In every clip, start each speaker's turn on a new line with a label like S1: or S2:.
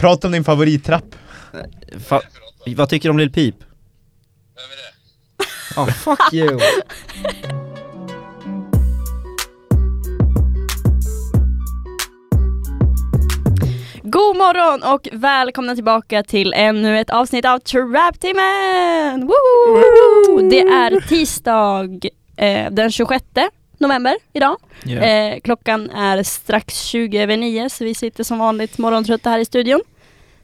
S1: Prata om din favorittrapp.
S2: Fa- vad tycker du om Lil Peep?
S3: Vem är det?
S2: Oh, fuck you!
S4: God morgon och välkomna tillbaka till ännu ett avsnitt av Trap-timmen! Woo! Det är tisdag eh, den 26 november idag.
S2: Yeah.
S4: Eh, klockan är strax 20 över 9 så vi sitter som vanligt morgontrötta här i studion.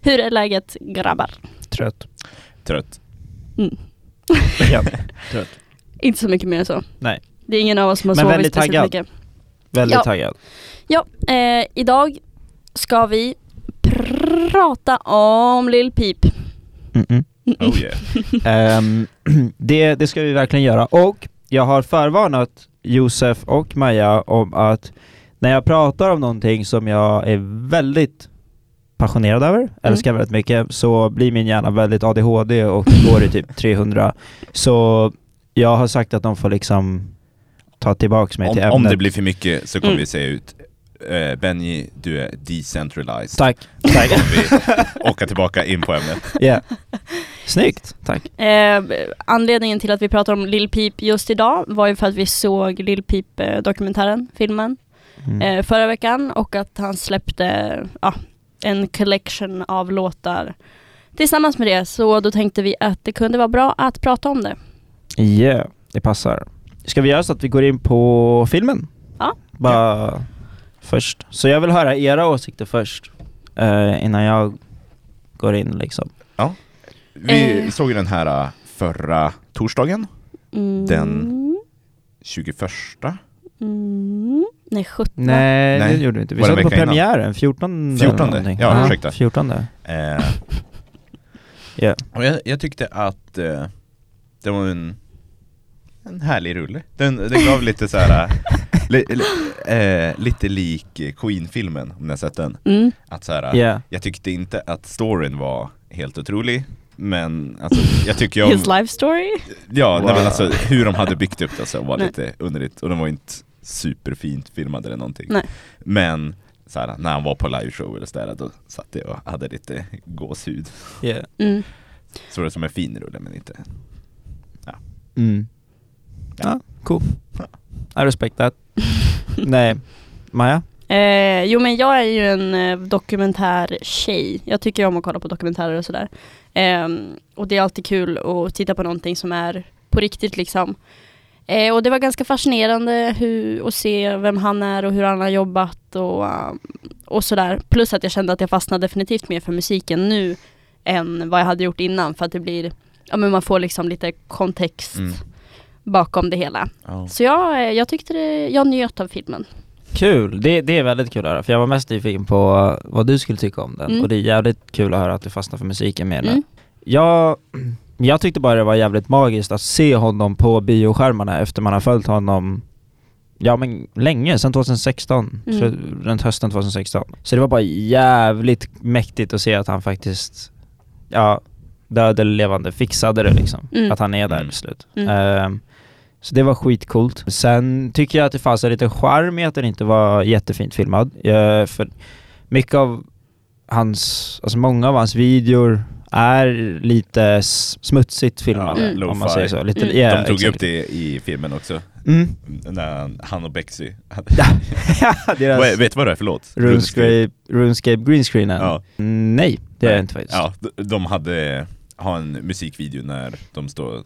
S4: Hur är läget grabbar?
S2: Trött.
S1: Trött.
S2: Ja, trött.
S4: Inte så mycket mer än så.
S2: Nej.
S4: Det är ingen av oss som har
S2: Men
S4: sovit
S2: väldigt
S4: speciellt
S2: taggad.
S4: mycket.
S2: Väldigt
S4: Ja.
S2: taggad.
S4: Ja, eh, idag ska vi prata om Lil Peep.
S2: Mm-mm.
S1: Oh yeah.
S2: Ehm, det, det ska vi verkligen göra och jag har förvarnat Josef och Maja om att när jag pratar om någonting som jag är väldigt passionerad över, älskar väldigt mycket, så blir min hjärna väldigt ADHD och går i typ 300. Så jag har sagt att de får liksom ta tillbaks mig
S1: Om,
S2: till
S1: om
S2: ämnet.
S1: det blir för mycket så kommer
S4: Mm.
S1: vi säga ut eh, Benji, du är decentralized.
S2: Tack. Tack.
S1: vi åka tillbaka in på ämnet.
S2: Yeah. Snyggt, tack.
S4: Eh, anledningen till att vi pratar om Lil Peep just idag var ju för att vi såg Lil Peep-dokumentären, filmen,
S2: Mm.
S4: eh, förra veckan och att han släppte ja, en collection av låtar tillsammans med det. Så då tänkte vi att det kunde vara bra att prata om det.
S2: Yeah, det passar. Ska vi göra så att vi går in på filmen?
S4: Ja.
S2: Bara först. Så jag vill höra era åsikter först, eh, innan jag går in liksom.
S1: Vi
S4: Eh.
S1: såg ju den här eh, förra torsdagen,
S4: Mm.
S1: Den- 21.
S4: Mm. Nej, 17.
S2: Nej,
S1: Nej.
S2: det gjorde vi inte. Vi såg på
S1: innan?
S2: premiären, 14
S1: 14,
S2: eller någonting.
S1: ja, ursäkta.
S2: 14
S1: Eh,
S2: Ja.
S1: och jag, jag tyckte att eh, det var en, en härlig rulle. Den, den gav lite så här, eh, li, li, eh, lite lik Queen-filmen, om ni har sett den.
S4: Mm.
S1: Att så här,
S2: Yeah.
S1: Jag tyckte inte att storyn var helt otrolig, men alltså, jag tycker ju om...
S4: His life story.
S1: Ja, nej, men
S2: Wow.
S1: alltså hur de hade byggt upp det så var
S4: Nej.
S1: lite underligt och de var inte superfint filmade eller någonting.
S4: Nej.
S1: Men så här, när han var på liveshow eller sådär, då satt jag och hade lite gåshud.
S2: Yeah.
S4: Mm.
S1: Så det som en fin rulle men inte...
S2: Mm. Ja, cool. I respect that. Nej. Maja?
S4: Eh, jo men jag är ju en eh, dokumentärtjej. Jag tycker om att kolla på dokumentärer och sådär. Ehm, och det är alltid kul att titta på någonting som är på riktigt liksom. Eh, och det var ganska fascinerande hur, att se vem han är och hur han har jobbat och, um, och sådär. Plus att jag kände att jag fastnade definitivt mer för musiken nu än vad jag hade gjort innan för att det blir, ja men man får liksom lite kontext
S1: Mm.
S4: Bakom det hela.
S1: Ja.
S4: Så jag, eh, jag tyckte det, jag njöt av filmen.
S2: Kul, det, det är väldigt kul att höra för jag var mest nyfiken på vad du skulle tycka om den
S4: Mm.
S2: och det är jävligt kul att höra att du fastnar för musiken mer nu.
S4: Mm.
S2: Jag, jag tyckte bara det var jävligt magiskt att se honom på bioskärmarna efter man har följt honom Ja men länge, sedan 2016,
S4: Mm.
S2: så, runt hösten 2016 Så det var bara jävligt mäktigt att se att han faktiskt, ja, död eller levande fixade det liksom
S4: Mm.
S2: Att han är där
S1: Mm.
S2: till slut
S4: Mm.
S2: Så det var skitcoolt Sen tycker jag att det fanns en liten charm i att den inte var jättefint filmad Eh, För mycket av hans, alltså många av hans videor är lite smutsigt filmade
S4: Mm.
S2: om man säger så. Lite,
S4: Mm.
S2: ja,
S1: De tog
S2: exakt.
S1: upp det i filmen också,
S2: Mm.
S1: när han- och Bexy.
S2: Ja, deras
S1: Vet du vad det är för låt?
S2: RuneScape, RuneScape greenscreenen?
S1: Ja.
S2: Nej, det är
S1: Nej.
S2: jag inte faktiskt.
S1: Ja, de- de hade, har en musikvideo när de står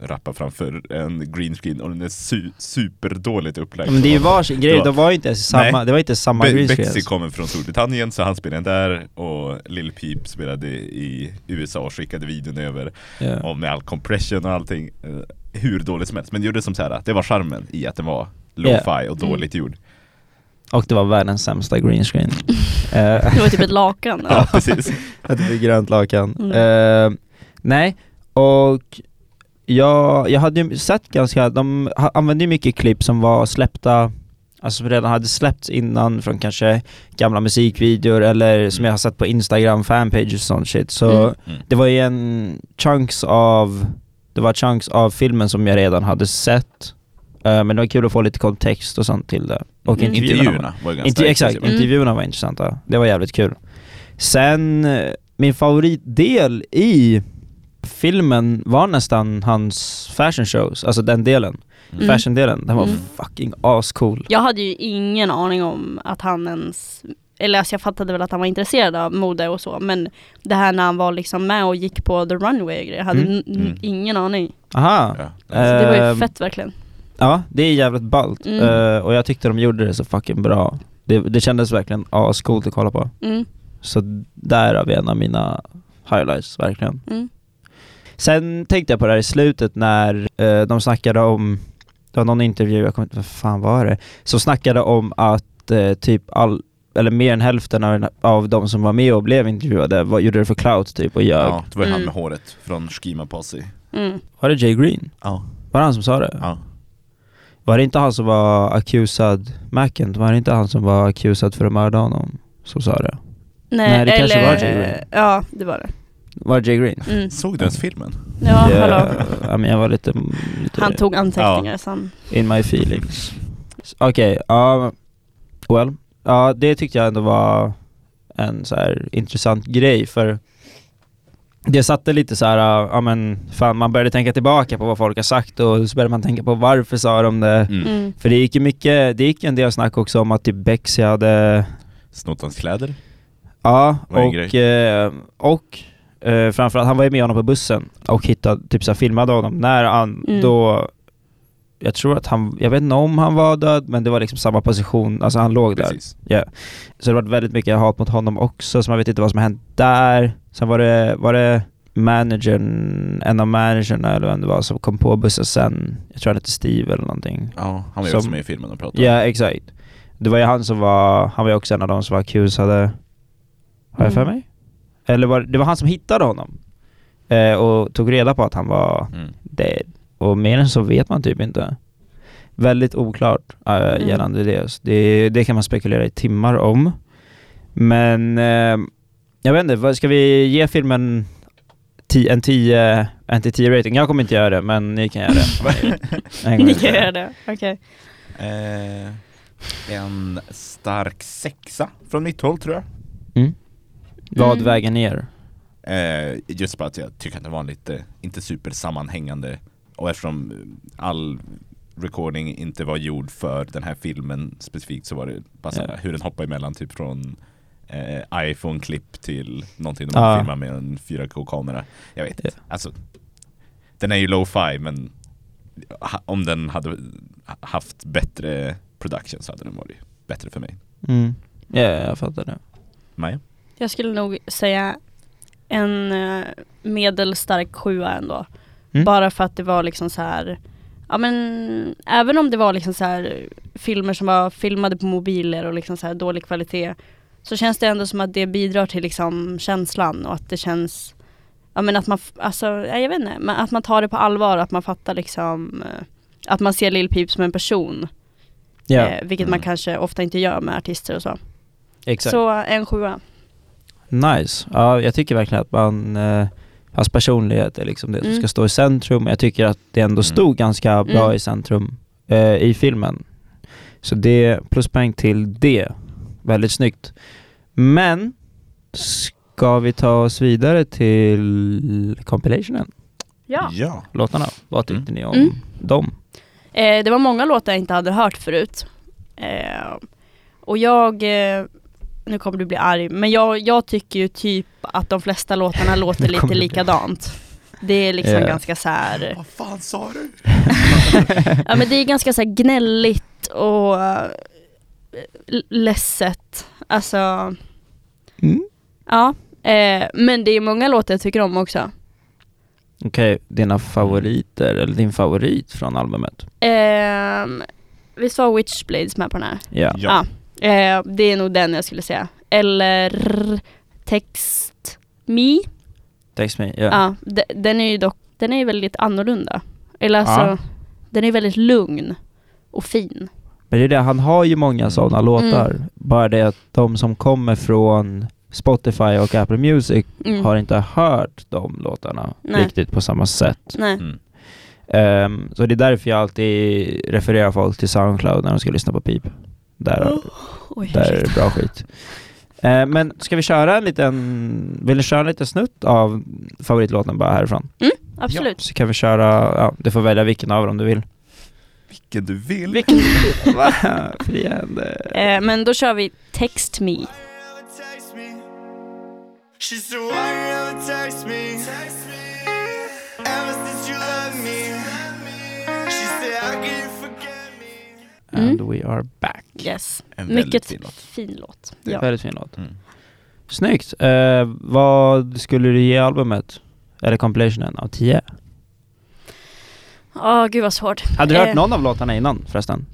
S1: och rappar framför en green screen och den är su superdåligt upplagd.
S2: Men det är ju varsin grej,
S1: Det var-
S2: de var ju inte samma,
S1: Nej.
S2: det var inte samma
S1: Be-
S2: greenscreen.
S1: Bexy kommer från Storbritannien så han spelade där och Lil Peep spelade i USA och skickade videon över
S2: Ja.
S1: och med all compression och allting eh, Hur dåligt som helst, men det gjorde som så här, det var charmen i att den var lo-fi och dåligt gjord
S2: Och det var världens sämsta greenscreen. Eh,
S4: Det var typ ett lakan.
S1: Ja precis
S2: blir grönt lakan.
S4: Mm.
S2: Eh, nej, och jag, jag hade ju sett ganska, de använde ju mycket klipp som var släppta Alltså som redan hade släppts innan från kanske gamla musikvideor eller som
S1: Mm.
S2: jag har sett på Instagram fanpages och sånt shit Så
S4: Mm.
S1: Mm.
S2: det var ju en chunks av Det var chunks av filmen som jag redan hade sett Eh, Men det var kul att få lite kontext och sånt till det Och
S4: Mm.
S2: intervjuerna, var-
S1: Intervjuerna var ju ganska
S2: Intervju, exakt.
S4: Mm.
S2: intervjuerna var intressanta. Det var jävligt kul. Sen, eh, min favoritdel i filmen var nästan hans fashion shows, alltså den delen.
S4: Mm.
S2: Fashion-delen, den var
S4: Mm.
S2: fucking ascool.
S4: Jag hade ju ingen aning om att han ens, eller alltså jag fattade väl att han var intresserad av mode och så, men det här när han var liksom med och gick på the runway och grejer, jag hade
S2: Mm.
S1: Mm.
S4: ingen aning.
S2: Aha.
S1: Ja.
S4: Så det var ju fett verkligen.
S2: Ja, det är jävligt ballt.
S4: Mm.
S2: Eh, och jag tyckte de gjorde det så fucking bra. Det, det kändes verkligen ascoolt att kolla på.
S4: Mm.
S2: Så där har vi en av mina highlights, verkligen.
S4: Mm.
S2: Sen tänkte jag på det här i slutet när eh, de snackade om, det var någon intervju, jag kommer inte vad fan var det? Som snackade om att eh, typ all, eller mer än hälften av, av de som var med och blev intervjuade var, gjorde det för clout typ och ljög.
S1: ja, det var ju han
S4: Mm.
S1: med håret från Schema Posse.
S4: Mm.
S2: Var det Jay Green?
S1: Ja.
S2: Var det han som sa det?
S1: ja.
S2: Var det inte han som var accusad, Macken, var det inte han som var accusad för att mörda honom? Som sa det.
S4: Nej,
S2: Nej, det kanske
S4: eller,
S2: var Jay Green.
S4: Ja, det var det.
S2: Var det Jay Green?
S4: Mm.
S1: Såg du ens filmen?
S4: Ja,
S2: Det-
S4: hallå.
S2: ja, men jag var lite, lite
S4: Han tog anteckningar sen.
S2: in my feelings. Okej, ja, well. Ja, det tyckte jag ändå var en så här intressant grej för det satte lite så här, ja men fan man började tänka tillbaka på vad folk har sagt och så började man tänka på varför sa de det.
S1: Mm.
S4: Mm.
S2: För det gick ju mycket, det gick en del snack också om att typ Bexy hade
S1: Snott hans kläder?
S2: Ja, och, eh, och eh, framförallt, han var ju med honom på bussen och hittade, typ så här, filmade honom när han
S4: Mm.
S2: då jag tror att han, jag vet inte om han var död men det var liksom samma position, alltså han låg där.
S1: Precis.
S2: Så det var väldigt mycket hat mot honom också, så man vet inte vad som har hänt där. Sen var det, var det managern, en av managerna eller vem det var som kom på bussen sen, jag tror han hette Steve eller någonting.
S1: Ja, han var ju också med i filmen och pratade.
S2: Ja, exakt. Det var ju han som var, han var ju också en av de som var accusade, har jag för
S4: Mm.
S2: mig? Eller var det var han som hittade honom eh, och tog reda på att han var
S1: Mm.
S2: dead. Och mer än så vet man typ inte. Väldigt oklart eh,
S4: Mm.
S2: gällande det. Det. Det kan man spekulera i timmar om. Men eh, jag vet inte, vad ska vi ge filmen ti- en 10, en till 10 rating? Jag kommer inte göra det, men ni kan göra det.
S4: Ni kan göra det, okej.
S1: Eh, en stark sexa från mitt håll tror jag.
S2: Vad
S4: Mm.
S2: väger ner?
S1: Eh, just bara att jag tycker att det var lite, inte supersammanhängande och eftersom all recording inte var gjord för den här filmen specifikt så var det bara så här,
S2: Ja.
S1: hur den hoppar emellan typ från eh, iPhone-klipp till någonting de
S2: Ja.
S1: har filmat med en 4K-kamera. Jag vet inte. Alltså, den är ju low-fi men ha, om den hade haft bättre production så hade den varit bättre för mig.
S2: Mm. Ja, jag fattar det.
S1: Maja?
S4: Jag skulle nog säga en eh, medelstark sjua ändå.
S2: Mm.
S4: Bara för att det var liksom så här Ja men även om det var liksom så här filmer som var filmade på mobiler och liksom så här dålig kvalitet så känns det ändå som att det bidrar till liksom känslan och att det känns Ja men att man, alltså ja, jag vet inte, men att man tar det på allvar, att man fattar liksom eh, Att man ser Lil Peep som en person,
S2: Ja,
S4: eh, vilket man
S1: Mm.
S4: kanske ofta inte gör med artister och så.
S2: exakt.
S4: Så en sjua.
S2: Nice. Ja, jag tycker verkligen att man, eh, hans personlighet är liksom det som
S4: Mm.
S2: ska stå i centrum. Jag tycker att det ändå stod ganska bra
S4: Mm.
S2: i centrum eh, i filmen. Så det, pluspoäng till det. Väldigt snyggt. Men, ska vi ta oss vidare till compilationen?
S4: Ja.
S1: ja.
S2: Låtarna. Vad tyckte ni om
S4: Mm.
S2: dem?
S4: Eh, det var många låtar jag inte hade hört förut. Eh, och jag, eh, nu kommer du bli arg, men jag, jag tycker ju typ att de flesta låtarna låter lite likadant. Det är liksom
S2: Ja.
S4: ganska så här.
S1: Vad fan sa du?
S4: ja men det är ganska så här gnälligt och eh, ledset. Alltså,
S2: Mm.
S4: ja. Eh, men det är många låtar jag tycker om också.
S2: Okej, dina favoriter, eller din favorit från albumet?
S4: Eh, visst var Witchblades med på den här?
S2: Ja.
S1: Ja.
S4: Eh, det är nog den jag skulle säga. Eller Text Me.
S2: Text me. Ja.
S4: Ja, de, den är ju dock, den är ju väldigt annorlunda. Eller alltså,
S2: Ja.
S4: den är väldigt lugn och fin.
S2: Men det är det, han har ju många sådana låtar.
S4: Mm.
S2: Bara det att de som kommer från Spotify och Apple Music
S4: Mm.
S2: har inte hört de låtarna
S4: Nej.
S2: riktigt på samma sätt.
S4: Nej.
S1: Mm.
S2: Ehm, så det är därför jag alltid refererar folk till Soundcloud när de ska lyssna på pip. Där,
S4: Oj,
S2: där är det bra skit. Eh, men ska vi köra en liten, vill ni köra en liten snutt av favoritlåten bara härifrån?
S4: Absolut.
S2: Så kan vi köra, ja, du får välja vilken av dem du vill.
S1: Vilken du vill.
S2: Vilken du vill? Friande.
S4: Eh, men då kör vi Text Me.
S5: Why you never text me? She said, Why you never text me?
S2: And
S4: Mm.
S2: we are back.
S4: Yes.
S1: En väldigt
S4: Mycket
S1: fin låt.
S4: fin låt.
S1: Ja.
S4: Ja.
S2: Väldigt fin låt.
S1: Mm.
S2: Snyggt. Eh, vad skulle du ge albumet? Eller compilationen av 10?
S4: Åh, gud vad svårt.
S2: Hade du hört
S4: Eh,
S2: någon av låtarna innan förresten?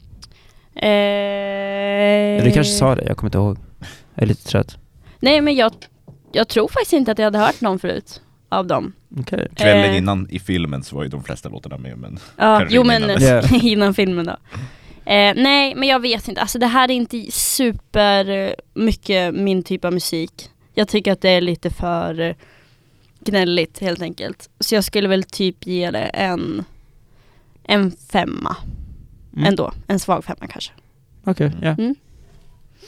S4: Eh,
S2: Du kanske sa det, jag kommer inte ihåg. Jag är lite trött.
S4: Nej, men jag, jag tror faktiskt inte att jag hade hört någon förut av dem.
S2: Okej.
S1: Kvällen
S4: Eh.
S1: innan i filmen så var ju de flesta låtarna med men
S4: Ja, jo
S1: innan
S4: men.
S2: Ja.
S4: innan filmen då. Eh, nej, men jag vet inte. Alltså det här är inte super eh, mycket min typ av musik. Jag tycker att det är lite för eh, gnälligt helt enkelt. Så jag skulle väl typ ge det en, en femma.
S2: Mm.
S4: Ändå. En svag femma kanske.
S2: Okej, ja.
S4: Mm.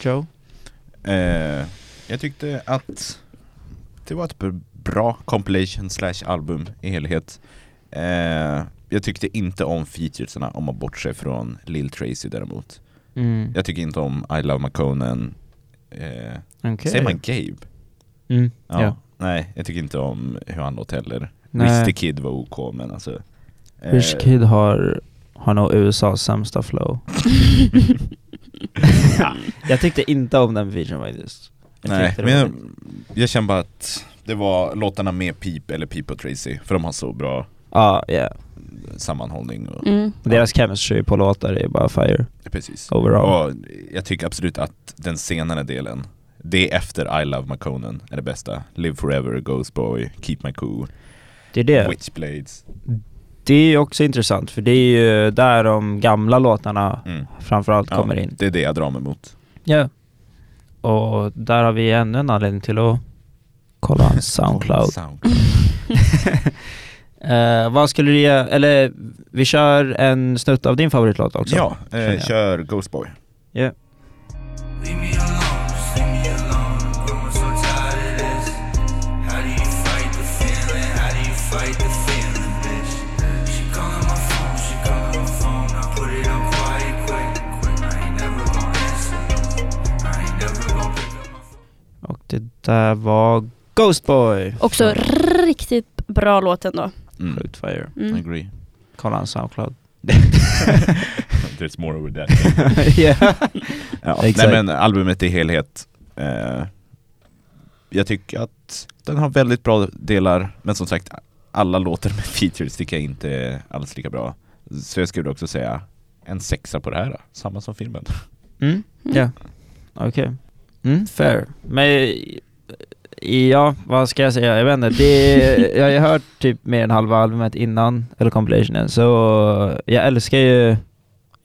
S2: Joe?
S1: eh, jag tyckte att det var ett bra compilation slash album i helhet. Eh, jag tyckte inte om featuresarna om man bortser från Lil Tracy däremot.
S2: Mm.
S1: Jag tycker inte om I Love McConan. Eh,
S2: Okej.
S1: Säger man Gabe?
S2: Mm.
S1: Ja.
S2: Ja.
S1: Nej, jag tycker inte om hur han låter heller. The Kid var OK men alltså eh,
S2: Rich Kid har, har nog USAs sämsta flow. jag tyckte inte om den featuren faktiskt. Jag
S1: Nej, men
S2: var
S1: jag, jag känner bara att det var låtarna med Peep eller Peep och Tracy, för de har så bra
S2: Ja, ja.
S1: sammanhållning och
S4: Mm.
S2: Deras chemistry på låtar är bara fire
S1: precis.
S2: overall.
S1: Och jag tycker absolut att den senare delen, det efter I Love McConan är det bästa. Live Forever, Ghost Boy, Keep My Cool,
S2: Det är det.
S1: Witchblades.
S2: Det är ju också intressant för det är ju där de gamla låtarna
S1: Mm.
S2: framförallt
S1: Ja,
S2: kommer in.
S1: Det är det jag drar mig mot.
S2: Ja. Och där har vi ännu en anledning till att kolla Soundcloud.
S1: Soundcloud.
S2: Eh, vad skulle du ge, eller vi kör en snutt av din favoritlåt också.
S1: Ja, eh, kör Ghost Boy.
S2: Ja.
S5: Leave me alone, just leave me alone. I'm growing so tired of this. How do you fight the feeling? How do you fight the feeling, bitch? She calling my phone, she calling my phone. I put it on quiet quick, quick. I ain't never gonna answer. I ain't never gonna pick up my phone.
S2: Och det där var Ghost Boy.
S4: Också riktigt bra låt ändå.
S1: Mm.
S2: Sjukt fire.
S4: Mm.
S1: Agree.
S2: Kolla hans Soundcloud.
S1: There's more over that.
S2: ja.
S1: Ja,
S2: Exakt.
S1: nej men albumet i helhet eh, Jag tycker att den har väldigt bra delar Men som sagt alla låtar med features tycker jag inte är alls lika bra Så jag skulle också säga en sexa på det här, samma som filmen
S2: Mm. Ja. Okej. Mm, fair. Men ja, vad ska jag säga? Jag vet inte. Det, jag har ju hört typ mer än halva albumet innan, eller compilationen, så jag älskar ju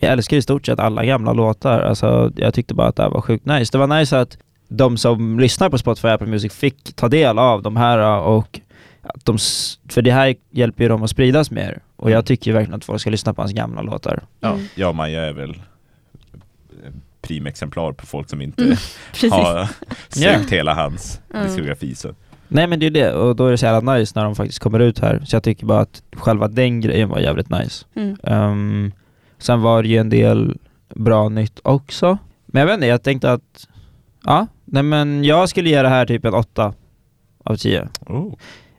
S2: jag älskar i stort sett alla gamla låtar. Alltså, jag tyckte bara att det här var sjukt nice. Det var nice att de som lyssnar på Spotify och Apple Music fick ta del av de här och att de, för det här hjälper ju dem att spridas mer. Och jag tycker ju verkligen att folk ska lyssna på hans gamla låtar.
S1: Ja,
S4: Mm.
S1: jag och Maja är väl primexemplar på folk som inte
S4: Mm,
S1: har sökt hela hans
S4: Mm.
S1: diskografi så
S2: Nej men det är det, och då är det så jävla nice när de faktiskt kommer ut här. Så jag tycker bara att själva den grejen var jävligt nice.
S4: Mm.
S2: Um, sen var det ju en del bra nytt också. Men jag vet inte, jag tänkte att, ja, nej men jag skulle ge det här typ en 8 av 10.
S1: oh.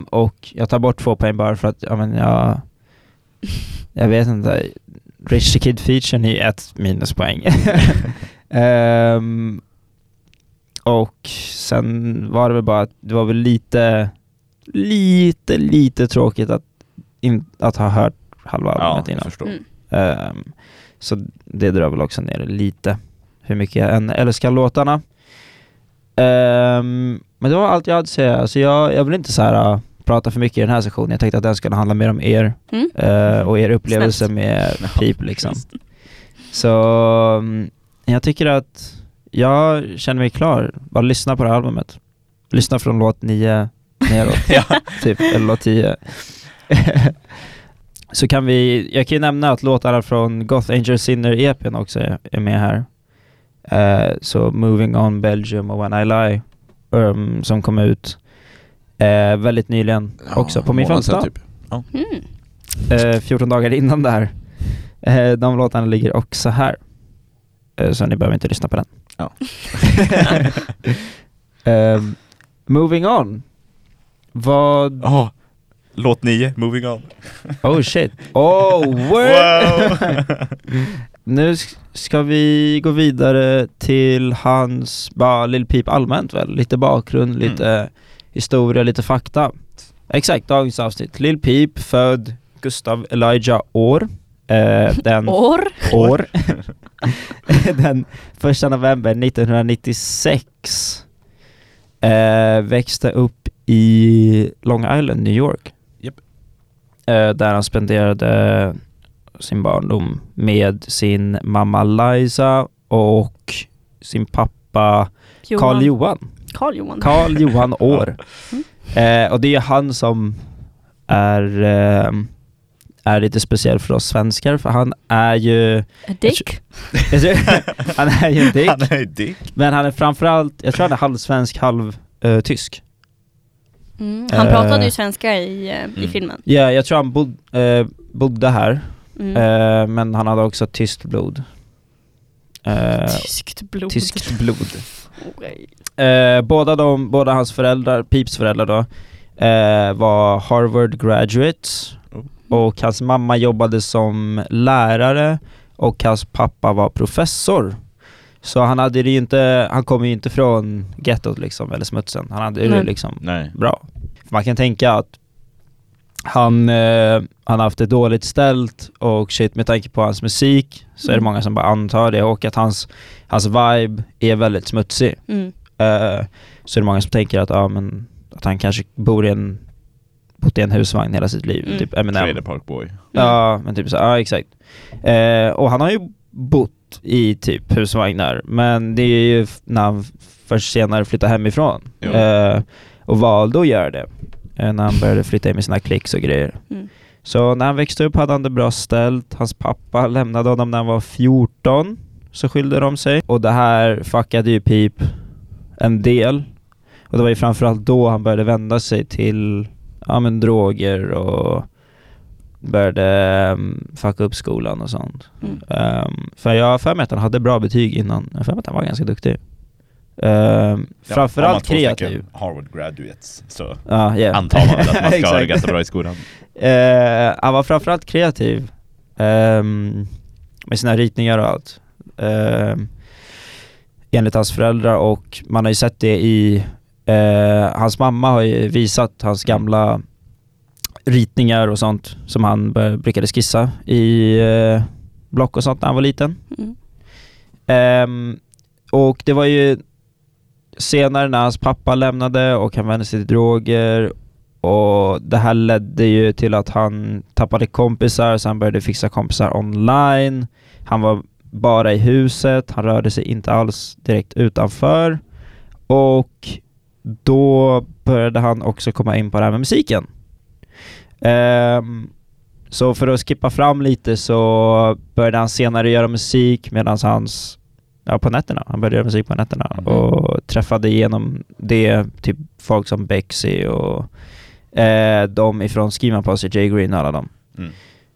S2: Och jag tar bort två poäng bara för att, ja men jag, jag vet inte. Rich the Kid featuren är ju ett minuspoäng. Ehm, och sen var det väl bara att det var väl lite, lite, lite tråkigt att, in, att ha hört halva
S1: Ja,
S2: albumet innan.
S1: förstår
S4: Mm.
S2: Ehm, så det drar väl också ner lite, hur mycket jag än älskar låtarna. Ehm, men det var allt jag hade att säga. Alltså jag, jag vill inte så här, uh, prata för mycket i den här sessionen. Jag tänkte att den skulle handla mer om er
S4: Mm.
S2: eh, och er upplevelse
S4: Snällt.
S2: med Peep liksom. Så mm, jag tycker att jag känner mig klar. Bara lyssna på det här albumet. Lyssna från låt 9 neråt,
S1: ja.
S2: typ, eller låt 10. Så kan vi, jag kan ju nämna att låtarna från Goth Angel Sinner EPn också är, med här. Eh, så Moving On Belgium och When I Lie ehm, som kom ut eh, väldigt nyligen också på min födelsedag.
S1: Typ.
S4: Mm.
S2: Eh, 14 dagar innan där. Eh, de låtarna ligger också här. Eh, så ni behöver inte lyssna på den.
S1: Ja.
S2: Ehm, moving on. Vad...
S1: Ja, låt 9, Moving On.
S2: Oh shit. Oh word! nu sk- ska vi gå vidare till hans, bara Lil Peep allmänt väl? Lite bakgrund, lite historia, lite fakta. Exakt, dagens avsnitt. Lil Peep, född Gustav Elijah År. Eh, den
S4: År.
S2: år. den första november 1996. Eh, växte upp i Long Island, New York.
S1: Japp.
S2: Eh, där han spenderade sin barndom med sin mamma Liza och sin pappa Karl Johan.
S4: Karl Johan.
S2: Karl Johan År.
S4: Mm.
S2: Och det är han som är, är lite speciell för oss svenskar för han är ju
S4: A Dick.
S2: han är ju en dick,
S1: Han är dick.
S2: men han är framförallt, jag tror han är halvsvensk, halv eh, tysk.
S4: Mm. Han
S2: Eh.
S4: pratade ju svenska i, eh, i
S1: Mm.
S4: filmen.
S2: Ja, jag tror han bod, eh, bodde här,
S4: Mm.
S2: eh, men han hade också tyskt blod. Eh,
S4: Tyskt blod.
S2: tyskt blod. Eh, båda, de, båda hans föräldrar, Peeps föräldrar då, eh, var Harvard graduates
S1: Oh.
S2: Och hans mamma jobbade som lärare och hans pappa var professor. Så han hade det ju inte, han kom ju inte från gettot liksom, eller smutsen. Han hade det liksom
S1: Nej.
S2: bra. Man kan tänka att han, eh, han har haft det dåligt ställt och shit med tanke på hans musik så är det
S4: Mm.
S2: många som bara antar det och att hans, hans vibe är väldigt smutsig.
S4: Mm.
S2: Eh, så är det många som tänker att, ja, men, att han kanske bor i en, bott i en husvagn hela sitt liv,
S4: Mm.
S2: typ Eminem.
S1: Trailer Park Boy.
S2: Ja, men typ så, ja exakt. Eh, och han har ju bott i typ husvagnar, men det är ju när han först senare flyttade hemifrån eh, och valde att göra det eh, när han började flytta in med sina klicks och grejer.
S4: Mm.
S2: Så när han växte upp hade han det bra ställt. Hans pappa lämnade honom när han var 14, så skilde de sig. Och det här fuckade ju Peep en del. Och det var ju framförallt då han började vända sig till ja, men droger och började um, fucka upp skolan och sånt.
S4: Mm.
S2: Ehm, för jag har för mig att han hade bra betyg innan. Jag har för mig att han var ganska duktig. Um,
S1: Ja,
S2: framförallt kreativ.
S1: Harvard graduates så
S2: Ja, yeah.
S1: antar man väl att man ska ha det ganska bra i skolan.
S2: Eh, han var framförallt kreativ ehm, med sina ritningar och allt. Ehm, enligt hans föräldrar och man har ju sett det i, eh, hans mamma har ju visat hans gamla ritningar och sånt som han brukade skissa i eh, block och sånt när han var liten.
S4: Mm.
S2: Ehm, och det var ju senare när hans pappa lämnade och han vände sig till droger och det här ledde ju till att han tappade kompisar så han började fixa kompisar online. Han var bara i huset, han rörde sig inte alls direkt utanför. Och då började han också komma in på det här med musiken. Ehm, så för att skippa fram lite så började han senare göra musik medan hans, ja på nätterna, han började göra musik på nätterna
S1: Mm.
S2: och träffade igenom det, typ folk som Bexy och eh, de ifrån Schema Posse, Jay Green och alla dem.
S1: Mm.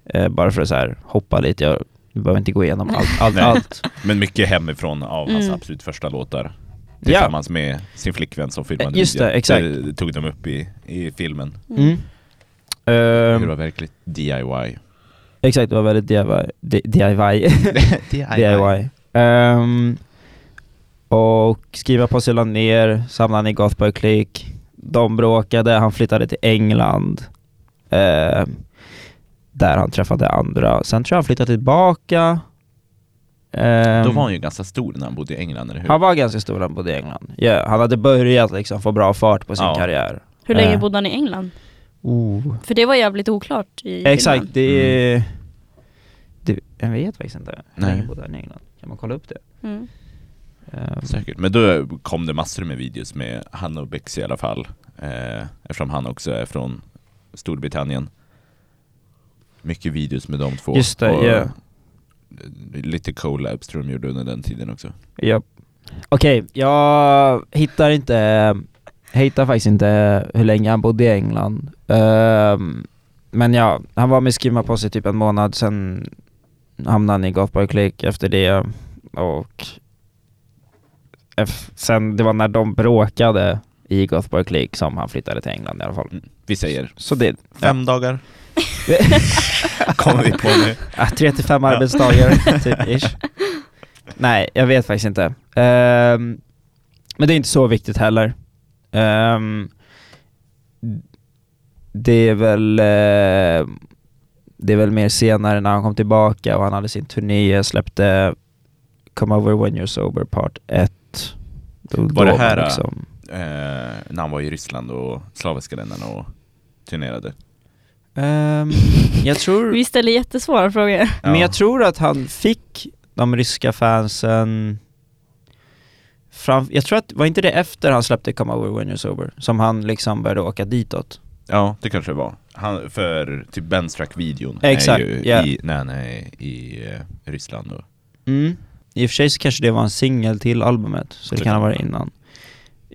S2: Eh, bara för att så här hoppa lite, jag behöver inte gå igenom allt. allt, allt.
S1: Men mycket hemifrån av hans
S4: Mm.
S1: absolut första låtar.
S2: Ja.
S1: Tillsammans med sin flickvän som filmade
S2: Just det, exakt.
S1: Det tog de upp i, i filmen.
S2: Mm. Ehm,
S1: det var verkligen DIY.
S2: exakt, det var väldigt DIY. D- DIY. DIY. Ehm, och skriva på sig la ner, samlade han i Gothboy Click. De bråkade, han flyttade till England. ehm, där han träffade andra. Sen tror jag han flyttade tillbaka. Ehm,
S1: Då var han ju ganska stor när han bodde i England, eller hur?
S2: han var ganska stor när han bodde i England. Ja, han hade börjat liksom få bra fart på sin
S1: Ja.
S2: karriär.
S4: Hur länge
S2: Eh.
S4: bodde han i England?
S2: Oh.
S4: För det var jävligt oklart i
S2: Exakt, det är... Det, jag vet faktiskt inte. Hur
S1: Nej.
S2: länge bodde han i England? Kan man kolla upp det?
S4: Mm.
S2: Ehm,
S1: Säkert. Men då kom det massor med videos med han och Bexy i alla fall. Eh, eftersom han också är från Storbritannien. Mycket videos med de två.
S2: Just det,
S1: Och
S2: ja.
S1: Lite collabs tror jag de gjorde under den tiden också.
S2: Japp. Okej, jag hittar inte, jag hittar faktiskt inte hur länge han bodde i England. Ehm, men ja, han var med Skimma på sig typ en månad, sen hamnade han i Gothboy Click efter det och sen, det var när de bråkade i Gothboy Click som han flyttade till England i alla fall.
S1: Mm. Vi säger
S2: Så det,
S1: fem dagar. Kommer vi på nu.
S2: Ja, 3 till 5 arbetsdagar, typ ish. Nej, jag vet faktiskt inte. Ehm, men det är inte så viktigt heller. Ehm, det är väl eh, Det är väl mer senare när han kom tillbaka och han hade sin turné, släppte Come Over When You're Sober Part 1. Då,
S1: Var det här,
S2: liksom,
S1: Eh, när han var i Ryssland och slaviska länderna och turnerade.
S2: Ehm, Jag tror...
S4: Vi ställer jättesvåra frågor.
S2: Men
S1: Ja.
S2: jag tror att han fick de ryska fansen fram, Jag tror att, var inte det efter han släppte Come Over When You're Sober? Som han liksom började åka ditåt?
S1: Ja, det kanske det var. Han, för typ Ben's Track-videon
S2: Exakt,
S1: är ju
S2: ja.
S1: i, när han är i eh, Ryssland. Och,
S2: Mm. I och för sig så kanske det var en singel till albumet, så det
S1: Det
S2: kan ha varit innan.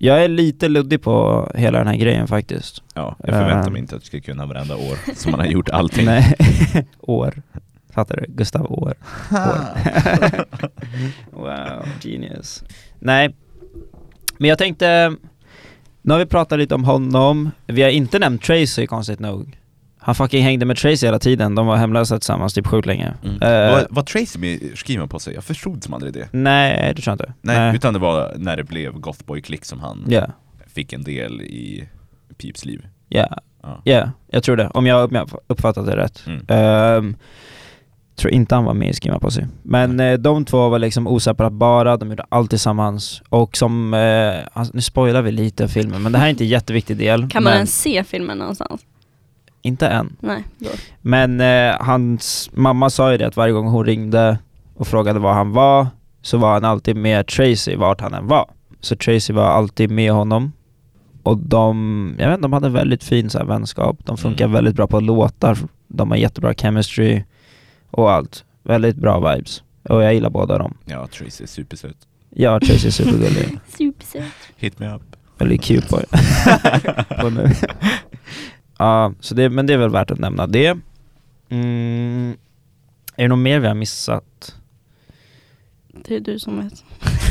S2: Jag är lite luddig på hela den här grejen faktiskt.
S1: ja, jag förväntar
S2: Eh.
S1: mig inte att du ska kunna varenda år som han har gjort allting.
S2: Nej, år. Fattar du? Gustav År. År. wow, genius. Nej, men jag tänkte, nu har vi pratat lite om honom, vi har inte nämnt Tracy konstigt nog. Han fucking hängde med Tracy hela tiden, de var hemlösa tillsammans typ sjukt länge.
S1: Mm.
S2: Eh,
S1: var, var Tracy med skriven på sig? Jag förstod som aldrig det.
S2: Nej, det tror jag inte.
S1: Nej, utan det var när det blev Gothboy Click som han
S2: Ja,
S1: fick en del i Peeps liv.
S2: ja,
S1: Ja.
S2: ja, jag tror det. Om jag uppfattat det rätt.
S1: Mm.
S2: Ehm, tror inte han var med i Skimma på sig. Men eh, de två var liksom oseparatbara, de gjorde allt tillsammans. Och som, eh, alltså, nu spoilar vi lite av filmen, men det här är inte en jätteviktig del.
S4: Kan man
S2: men,
S4: ens se filmen någonstans?
S2: Inte än.
S4: Nej. Då.
S2: Men eh, hans mamma sa ju det att varje gång hon ringde och frågade var han var, så var han alltid med Tracy vart han än var. Så Tracy var alltid med honom. Och de, jag vet inte, de hade väldigt fin så här, vänskap. De funkar
S1: Mm.
S2: väldigt bra på låtar. De har jättebra chemistry och allt. Väldigt bra vibes. Och jag gillar båda dem.
S1: Ja, Tracy är supersöt.
S2: Ja, Tracy är supergullig.
S4: Supersöt.
S1: Hit me up.
S2: Väldigt cute boy. Ja, så det, men det är väl värt att nämna det. Mm. Är det något mer vi har missat?
S4: Det är du som vet.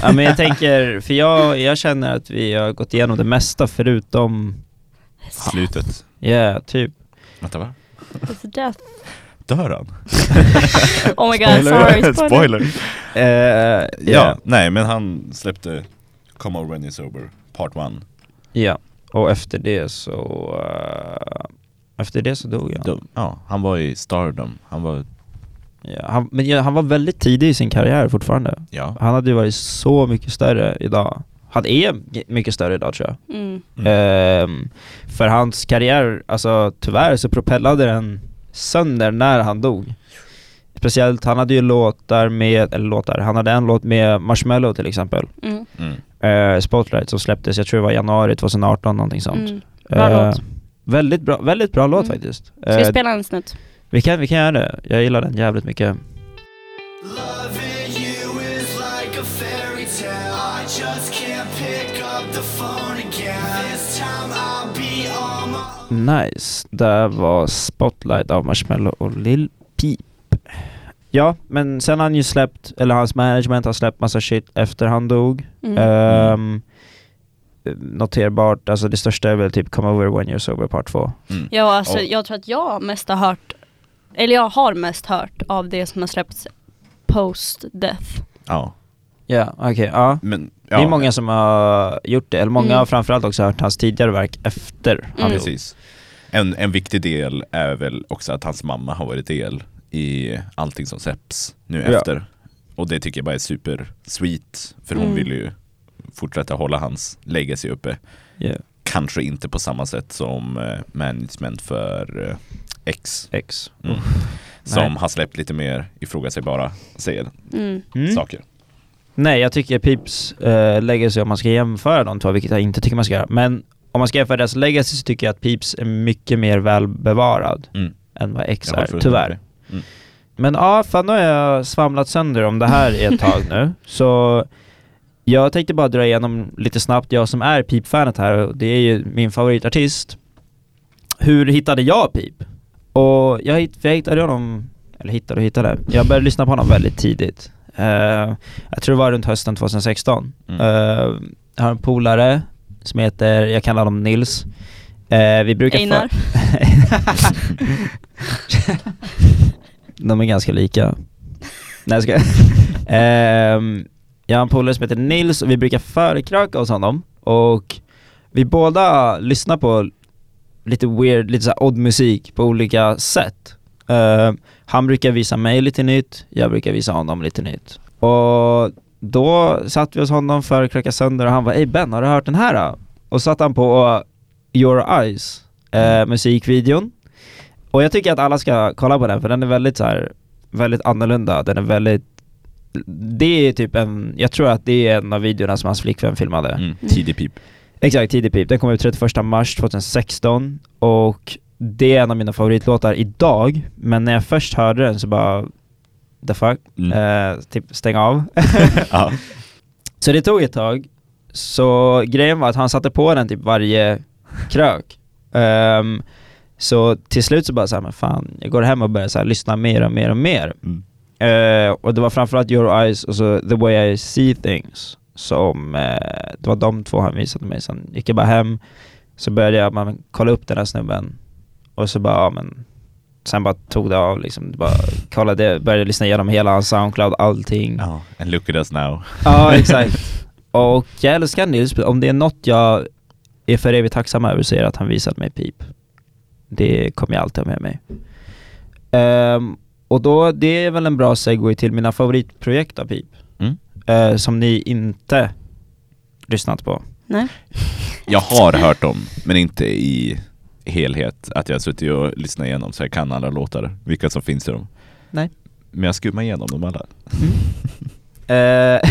S2: Ja men jag tänker, för jag, jag känner att vi har gått igenom det mesta förutom,
S1: Slutet.
S2: ja yeah, typ.
S1: Vänta va?
S4: It's death.
S1: Dör han?
S4: Oh my god,
S2: Spoiler.
S4: sorry. Spoiler.
S1: Spoiler!
S2: Eh,
S1: Ja, nej men han släppte Come Over When You're Sober, Part 1.
S2: Ja, och efter det så, eh, efter det så dog jag.
S1: Ja. ja, han var i Stardom. Han var,
S2: Ja, han, men ja, han var väldigt tidig i sin karriär fortfarande.
S1: ja.
S2: Han hade ju varit så mycket större idag. Han är mycket större idag tror jag.
S4: Mm.
S1: Mm.
S2: Ehm, för hans karriär, alltså tyvärr så propellade den sönder när han dog. Speciellt, han hade ju låtar med, eller låtar, han hade en låt med Marshmello till exempel.
S4: Mm.
S1: Mm.
S2: Eh, Spotlight som släpptes, jag tror det var januari 2018 någonting sånt.
S4: Mm. Bra
S2: Eh,
S4: låt.
S2: Väldigt bra, väldigt bra låt
S4: Mm.
S2: faktiskt.
S4: Ska vi
S2: Eh,
S4: spela en snutt?
S2: vi, kan, vi kan göra det, jag gillar den jävligt mycket.
S5: Loving you is like a fairy tale. I just can't pick up the phone again. This time I'll be on my
S2: Nice, där var Spotlight av Marshmello och Lil Peep. Ja, men sen har han ju släppt, eller hans management har släppt massa shit efter han dog.
S4: Mm.
S2: Ehm, noterbart, alltså det största är väl typ Come Over When You're Sober Part 2.
S1: Mm.
S4: Ja, alltså
S1: Och-
S4: jag tror att jag mest har hört, eller jag har mest hört av det som har släppts post-death.
S1: Ja,
S2: Ja, okej, ja.
S1: men ja,
S2: Det är många som har gjort det, eller många
S4: Mm.
S2: har framförallt också hört hans tidigare verk efter han
S4: Mm.
S2: dog.
S1: Precis. En, en viktig del är väl också att hans mamma har varit del i allting som släpps nu
S2: Ja.
S1: efter. Och det tycker jag bara är super sweet, för hon
S4: Mm.
S1: vill ju fortsätta hålla hans legacy uppe.
S2: Yeah.
S1: Kanske inte på samma sätt som eh, management för eh, X,
S2: X.
S1: mm. som har släppt lite mer ifrågasägbara säger
S4: Mm.
S2: Mm.
S1: saker.
S2: Nej, jag tycker Pips uh, legacy, om man ska jämföra de två, vilket jag inte tycker man ska göra, men om man ska jämföra deras legacy så tycker jag att Pips är mycket mer välbevarad
S1: Mm.
S2: än vad X är, tyvärr.
S1: Mm.
S2: Men ja, fan nu har jag svamlat sönder om det här i ett tag nu. Så jag tänkte bara dra igenom lite snabbt, jag som är Peep-fanet här, och det är ju min favoritartist. Hur hittade jag Peep? Och jag, hitt, jag hittade honom, eller hittade och hittade, jag började lyssna på honom väldigt tidigt. Eh, jag tror det var runt hösten 2016.
S1: Mm.
S2: Eh, jag har en polare som heter, jag kallar honom Nils. Eh, vi brukar
S4: Einar.
S2: De är ganska lika. Nej jag skojar. Ehm, Jag har en polare som heter Nils och vi brukar förkröka hos honom och vi båda lyssnar på lite weird, lite såhär odd musik på olika sätt. Ehm, han brukar visa mig lite nytt, jag brukar visa honom lite nytt. Och då satt vi hos honom för kröka sönder och han var Ey Ben, har du hört den här då? Och satt han på Your Eyes, eh, musikvideon. Och jag tycker att alla ska kolla på den för den är väldigt så här, väldigt annorlunda, den är väldigt det är typ en, jag tror att det är en av videorna som hans flickvän filmade.
S1: Mm. Tidig pip.
S2: Exakt, Tidig Pip. Den kom ut 31 mars 2016 och det är en av mina favoritlåtar idag, men när jag först hörde den så bara the fuck,
S1: Mm.
S2: eh, typ stäng av.
S1: Ja.
S2: Så det tog ett tag, så grejen var att han satte på den typ varje krök. Ehm, så till slut så bara såhär, men fan, jag går hem och börjar så här, lyssna mer och mer och mer.
S1: Mm.
S2: Eh, och det var framförallt Your Eyes och så The Way I See Things som, eh, det var de två han visade mig. Sen gick jag bara hem, så började jag men, kolla upp den här snubben och så bara, ja men Sen bara tog det av liksom, bara kollade, började lyssna igenom hela hans Soundcloud, allting.
S1: Ja. And look at us now.
S2: Ja, exakt. Och jag älskar Nils, om det är något jag är för evigt tacksam över så är det att han visat mig pip. Det kommer jag alltid ha med mig. Ehm, och då, det är väl en bra segway till mina favoritprojekt av pip.
S1: Mm.
S2: Eh, som ni inte lyssnat på.
S4: Nej.
S1: Jag har hört dem, men inte i helhet. Att jag har suttit och lyssnat igenom så jag kan alla låtar, vilka som finns i dem.
S2: Nej.
S1: Men jag skummar igenom dem alla.
S2: Eh,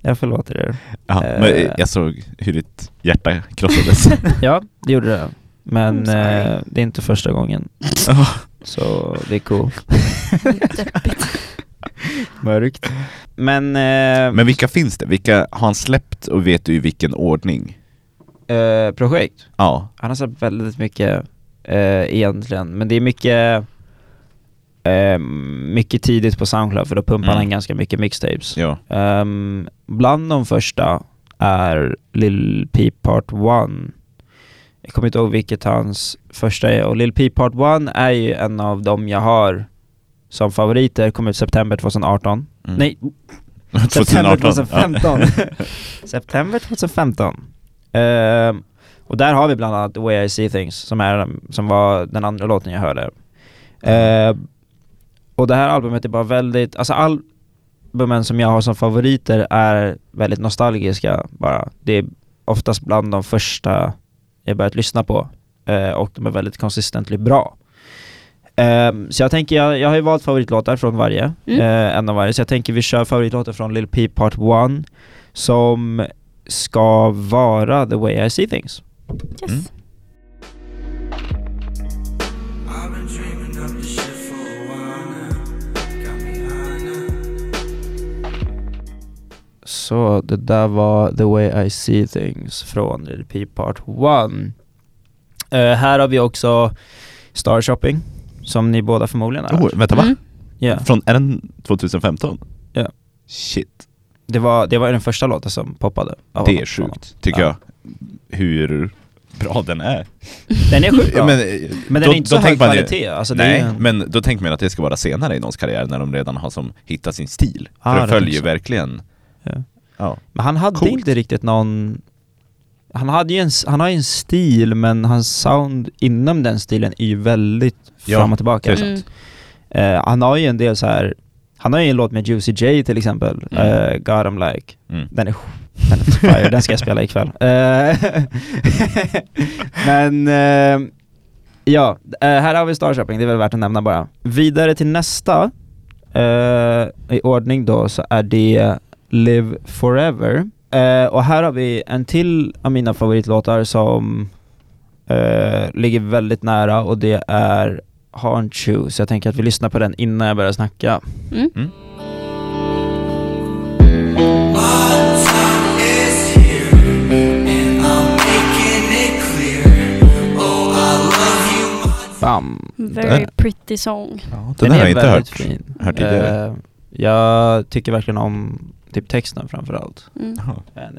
S2: jag förlåter er.
S1: Ja,
S2: Eh.
S1: men jag såg hur ditt hjärta krossades.
S2: Ja, det gjorde det. Men
S4: sorry.
S2: eh, det är inte första gången. Så det är cool. Mörkt. Men, eh,
S1: Men vilka finns det? Vilka har han släppt och vet du i vilken ordning?
S2: eh, projekt.
S1: Ja.
S2: Han har släppt väldigt mycket eh, egentligen, men det är mycket eh, mycket tidigt på Soundcloud för då pumpar
S1: Mm.
S2: han ganska mycket mixtapes.
S1: ja.
S2: Ehm, bland de första är Lil Peep Part 1. Jag kommer inte ihåg vilket hans första är och Lil Peep Part 1 är ju en av dem jag har som favoriter, kom ut september 2018.
S1: Mm.
S2: Nej, September
S1: 2018.
S2: 2015. September 2015. Ehm, och där har vi bland annat The Way I See Things, som, är, som var den andra låten jag hörde. Ehm, och det här albumet är bara väldigt, alltså albumen som jag har som favoriter är väldigt nostalgiska bara. Det är oftast bland de första jag börjat lyssna på. Eh, och de är väldigt consistently bra. Ehm, så jag tänker, jag, jag har ju valt favoritlåtar från varje,
S4: Mm.
S2: eh, en av varje, så jag tänker vi kör favoritlåtar från Lil Peep Part 1 som ska vara The Way I See Things.
S4: Yes.
S1: Mm.
S2: Så det där var The Way I See Things från Peep Part 1. Eh, här har vi också Star Shopping, som ni båda förmodligen har
S1: Oh, vänta va?
S4: Mm.
S2: Ja.
S1: Från, är den 2015?
S2: Ja.
S1: Shit.
S2: Det, var, det var den första låten som poppade.
S1: Det är sjukt, tycker
S2: Ja.
S1: jag. Hur bra den är.
S2: Den är sjukt bra.
S1: Men,
S2: Men den är inte så hög kvalitet. Alltså det
S1: Nej,
S2: är,
S1: men då tänker man att det ska vara senare i någons karriär när de redan har som hittat sin stil.
S2: Ah,
S1: För
S2: det
S1: följer ju
S2: så.
S1: verkligen...
S2: Ja. Men han hade
S1: Coolt.
S2: inte riktigt någon... Han, hade ju en, han har ju en stil, men hans sound inom den stilen är ju väldigt
S1: Ja,
S2: fram och tillbaka.
S4: Mm.
S2: Eh, han har ju en del så här. Han har ju en låt med Juicy J till exempel,
S1: Mm.
S2: eh, God I'm Like.
S1: Mm.
S2: Den är, den är fire, den ska jag spela ikväll. Eh, Men eh, ja, här har vi Star Shopping, det är väl värt att nämna bara. Vidare till nästa, i ordning då, så är det Live Forever. Eh, och här har vi en till av mina favoritlåtar som eh, ligger väldigt nära och det är har en tune, så jag tänker att vi lyssnar på den innan jag börjar snacka.
S4: Mm.
S1: Mm.
S5: you.
S2: Bam!
S4: Very
S2: Den-
S4: pretty song.
S1: Ja, den, har jag inte
S2: väldigt
S1: hört.
S2: fin.
S1: hört tidigare.
S2: Eh, jag tycker verkligen om typ texten framförallt.
S4: Mm.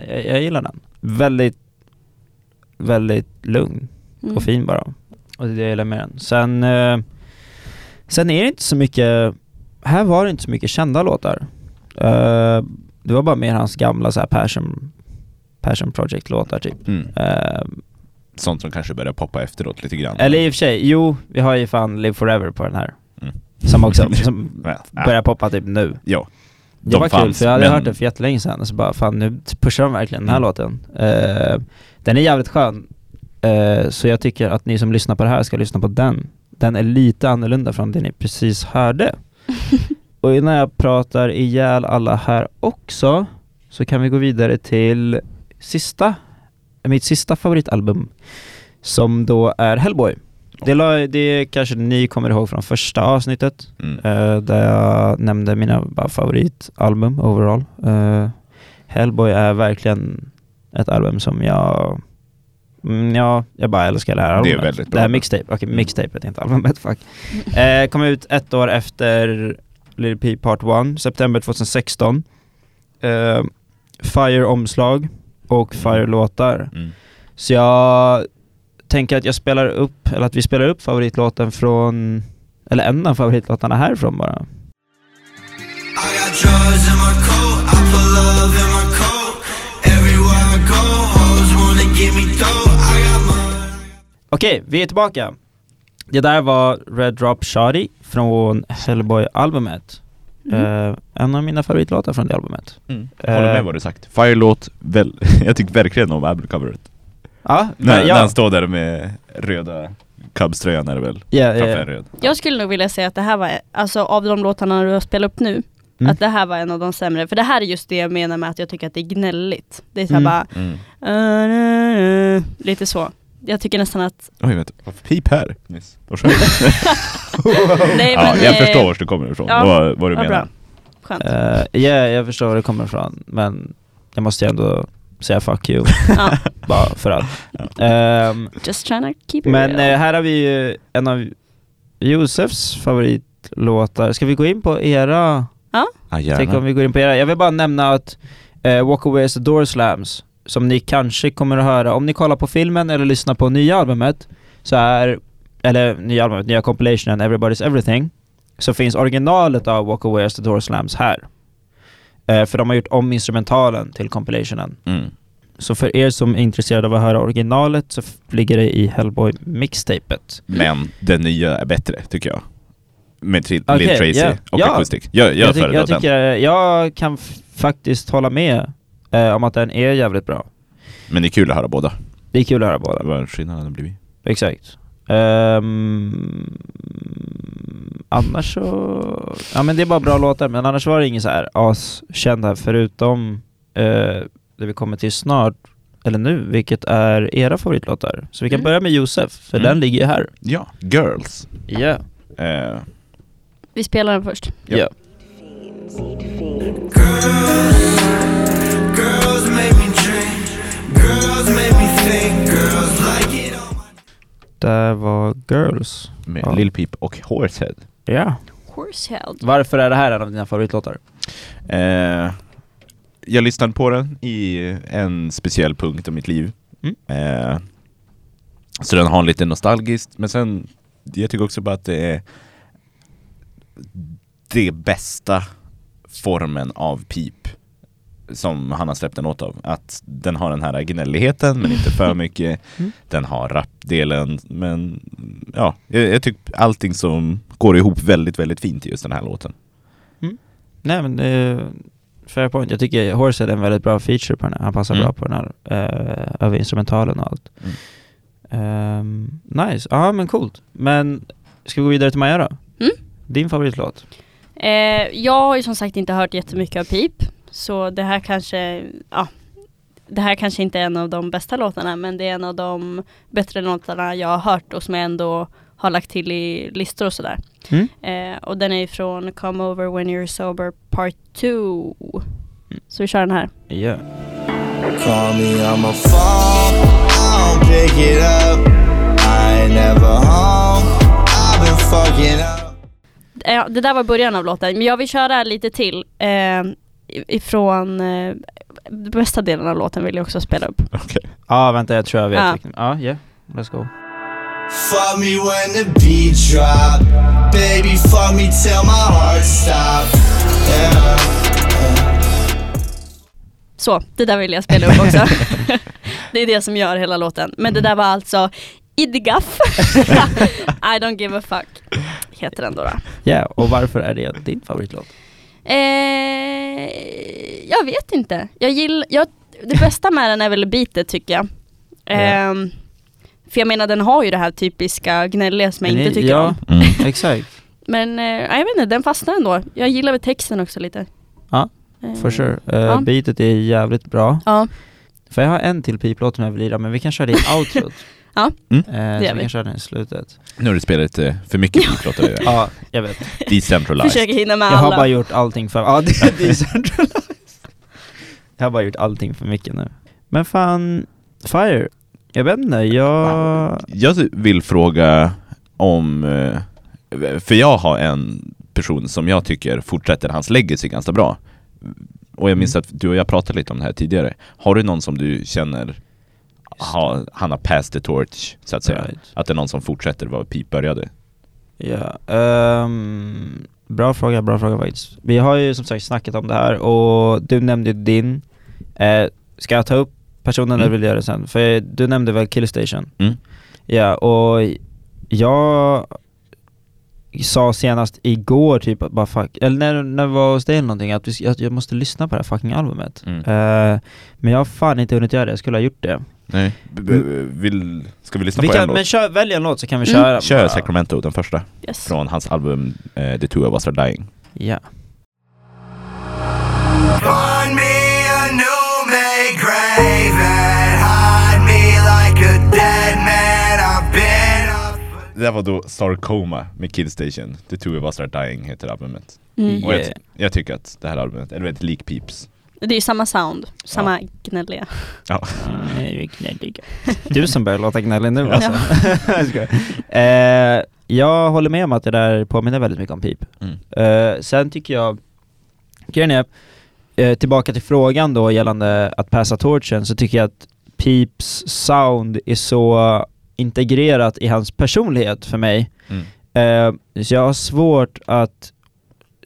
S2: Jag, jag gillar den. Väldigt, väldigt lugn
S4: Mm.
S2: och fin bara. Och det är det jag gillar med den. Sen, eh, sen är det inte så mycket, här var det inte så mycket kända låtar. Eh, det var bara mer hans gamla så här passion, passion project-låtar typ.
S1: Mm.
S2: Eh,
S1: Sånt som kanske börjar poppa efteråt lite grann.
S2: eller i och för sig, jo, vi har ju fan Live Forever på den här.
S1: Mm.
S2: Som också, som
S1: Ja, ja.
S2: börjar poppa typ nu.
S1: Ja.
S2: Det
S1: De
S2: var kul
S1: fanns,
S2: för jag hade
S1: men-
S2: hört den för jättelänge sedan och så bara fan nu pushar de verkligen den här
S1: Mm.
S2: låten. Eh, den är jävligt skön. Eh, så jag tycker att ni som lyssnar på det här ska lyssna på den. Den är lite annorlunda från det ni precis hörde. och innan jag pratar ihjäl alla här också så kan vi gå vidare till sista, mitt sista favoritalbum som då är Hellboy. Det, la, det kanske ni kommer ihåg från första avsnittet
S1: Mm.
S2: eh, där jag nämnde mina favoritalbum overall. Eh, Hellboy är verkligen ett album som jag Mm, ja, jag bara älskar det här
S1: Det är
S2: albumet.
S1: väldigt bra
S2: Det här mixtape, okej mixtapet, inte albumet, fuck. Eh, kom ut ett år efter Lil P Part 1, september 2016. Eh, Fire-omslag och Fire-låtar.
S1: Mm.
S2: Så jag tänker att jag spelar upp, eller att vi spelar upp favoritlåten från, eller en av favoritlåtarna härifrån bara. Okej, vi är tillbaka. Det där var Red Drop Shawty från Hellboy-albumet.
S4: Mm.
S2: Eh, en av mina favoritlåtar från det albumet.
S1: Mm. Håller
S2: Eh.
S1: med vad du sagt. Fire-låt, väl, jag tycker verkligen om albumcoveret.
S2: Ja,
S1: När,
S2: men
S1: när han
S2: ja,
S1: står där med röda Cubs-tröjan är det väl?
S2: ja, ja,
S1: en röd.
S4: Jag skulle nog vilja säga att det här var, alltså av de låtarna du har spelat upp nu,
S2: Mm.
S4: att det här var en av de sämre. För det här är just det jag menar med att jag tycker att det är gnälligt. Det är såhär
S2: Mm.
S4: bara,
S1: Mm.
S4: uh, uh, lite så. Jag tycker nästan att,
S1: Oj, vänta. Varför pip här? Skönt.
S4: nej
S1: ja,
S4: men,
S1: jag
S4: eh,
S1: förstår vart du kommer ifrån.
S4: ja,
S1: vad, vad du menar.
S4: bra. Skönt.
S2: Eh, ja, jag förstår var det kommer ifrån, men jag måste ju ändå säga fuck you,
S4: Ja,
S2: bara för att. Ehm,
S4: just trying to keep it
S2: men
S4: real.
S2: eh, här har vi ju en av Josefs favoritlåtar. Ska vi gå in på era
S1: Ja,
S2: Tänk om
S1: gärna.
S2: vi går in på era. Jag vill bara nämna att eh, Walk Away as the Door Slams, som ni kanske kommer att höra om ni kollar på filmen eller lyssnar på nya albumet, så är, eller nya albumet, nya compilationen Everybody's Everything, så finns originalet av Walk Away as the Door Slams här. Eh, för de har gjort om instrumentalen till compilationen.
S1: Mm.
S2: Så för er som är intresserade av att höra originalet så ligger det i Hellboy mixtapet.
S1: Men den nya är bättre, tycker jag. Med tri-
S2: Okej,
S1: Lil Tracy
S2: ja.
S1: och
S2: Ja.
S1: Acoustic. Jag, jag,
S2: Jag, tyck, jag,
S1: den.
S2: tycker, jag kan faktiskt hålla med eh, om att den är jävligt bra.
S1: Men det är kul att höra båda.
S2: Det är kul att höra båda.
S1: Vad skillnaden blivit.
S2: Exakt. Ehm, annars så... Ja men det är bara bra låtar, men annars var det ingen så här askänd här förutom uh, det vi kommer till snart, eller nu, vilket är era favoritlåtar. Så vi kan
S4: Mm.
S2: börja med Josef, för
S1: Mm.
S2: den ligger ju här.
S1: Ja, Girls.
S2: Ja.
S1: Eh,
S4: Vi spelar den först.
S1: Ja.
S2: Ja.
S5: Girls make me drink. Girls make me think. Girls.
S2: Där var Girls.
S1: med
S2: Ja.
S1: Lil Peep och Horsehead.
S2: Ja.
S4: Horseheld.
S2: Varför är det här en av dina favoritlåtar?
S1: Eh, jag lyssnade på den i en speciell punkt av mitt liv.
S2: Mm.
S1: Eh, så den har lite nostalgiskt, men sen jag tycker också bara att det är det bästa formen av pip som han har släppt en låt av. Att den har den här gnälligheten men inte för mycket.
S2: Mm.
S1: Den har rapdelen men ja, jag, jag tycker allting som går ihop väldigt, väldigt fint i just den här låten.
S2: Nej men eh, fair point. Jag tycker Horsehead är en väldigt bra feature på den här. Han passar
S1: Mm.
S2: bra på den här, eh, över instrumentalen och allt.
S1: Mm.
S2: Ehm, nice, ja men coolt. Men ska vi gå vidare till Maja då?
S4: Mm.
S2: Din favoritlåt?
S4: Eh, jag har ju som sagt inte hört jättemycket av Pip, så det här kanske, ja, det här kanske inte är en av de bästa låtarna, men det är en av de bättre låtarna jag har hört och som jag ändå har lagt till i listor och sådär.
S2: Mm.
S4: Eh, och den är från Come Over When You're Sober Part 2. Så vi kör den här.
S2: Yeah.
S5: Call me on my phone, I don't pick it up. I ain't never home, I've been fucking up.
S4: Eh, det där var början av låten, men jag vill köra lite till. Eh, ifrån eh, bästa delen av låten vill jag också spela upp.
S1: Okej.
S2: Ja, vänta jag tror jag vet
S4: Ja.
S2: vilken. Ja, yeah. Let's go.
S5: Fuck me when the beat drop. Baby, fuck me till my heart stop. Yeah.
S4: Så, det där vill jag spela upp också. det är det som gör hela låten. Men det där var alltså Idgaff. I don't give a fuck. Heter den då.
S2: Ja, och varför är det din favoritlåt?
S4: Eh, jag vet inte. Jag gillar, jag, det bästa med den är väl beatet tycker jag. Ehm, för jag menar den har ju det här typiska gnälliga som jag
S2: Men
S4: inte tycker
S2: ja,
S4: om.
S1: Mm.
S2: exakt.
S4: Men eh, jag vet inte, den fastnar ändå. Jag gillar väl texten också lite.
S2: Ja,
S4: Eh,
S2: For sure. Uh,
S4: Ja.
S2: Beatet är jävligt bra.
S4: Ja,
S2: För jag har en till piplåt som jag vill lira, men vi kan köra det i outrot.
S4: Ja,
S1: Mm.
S2: Eh, så
S4: gör
S2: vi
S4: vi.
S2: kan köra den i slutet.
S1: Nu har du spelat lite för mycket i det.
S2: Ja, jag vet.
S1: Decentralized.
S4: försöker hinna med
S2: Jag har
S4: alla.
S2: bara gjort allting för... Ja, det är decentralized. Jag har bara gjort allting för mycket nu. Men fan, Fire. Jag vet inte, jag...
S1: Jag vill fråga om, eh, för jag har en person som jag tycker fortsätter hans legacy ganska bra. Och jag minns
S2: Mm.
S1: att du och jag pratade lite om det här tidigare. Har du någon som du känner har, han har passed the torch, så att säga?
S2: Right.
S1: Att det är någon som fortsätter vad Pip började?
S2: Ja, ehm, bra fråga, bra fråga faktiskt. Vi har ju som sagt snackat om det här och du nämnde din. Eh, ska jag ta upp personen
S1: Mm.
S2: eller vill du göra det sen? För du nämnde väl Killstation?
S1: Mm.
S2: Ja, och jag sa senast igår typ att bara fuck, eller när, när vi var hos dig eller någonting, att, vi, att jag måste lyssna på det här fucking albumet.
S1: Mm.
S2: Eh, men jag har fan inte hunnit göra det, jag skulle ha gjort det.
S1: Nej. B- vill, ska vi lyssna
S2: Vi
S1: på
S2: kan,
S1: en låt?
S2: men kör, välj en låt så kan vi
S4: Mm.
S2: köra.
S1: Kör. Sacramento, den första,
S4: Yes.
S1: från hans album eh, The Two of Us Are Dying.
S2: Ja.
S5: Find me a new made grave and hide me like a dead man. I've been up.
S1: Det där var då Sarcoma med Killstation, The Two of Us Are Dying heter albumet.
S4: Mm.
S1: Och jag, jag tycker att det här albumet är väldigt lik Peeps.
S4: Det är ju samma sound, samma gnälliga.
S1: Ja.
S2: Nej, gnällig. Du som börjar låta gnällig nu alltså.
S4: Ja.
S2: eh, jag håller med om att det där påminner väldigt mycket om Pip.
S1: Mm.
S2: Eh, sen tycker jag, grejen är, eh, tillbaka till frågan då gällande att passa torchen, så tycker jag att Pips sound är så integrerat i hans personlighet för mig.
S1: Mm.
S2: Så jag har svårt att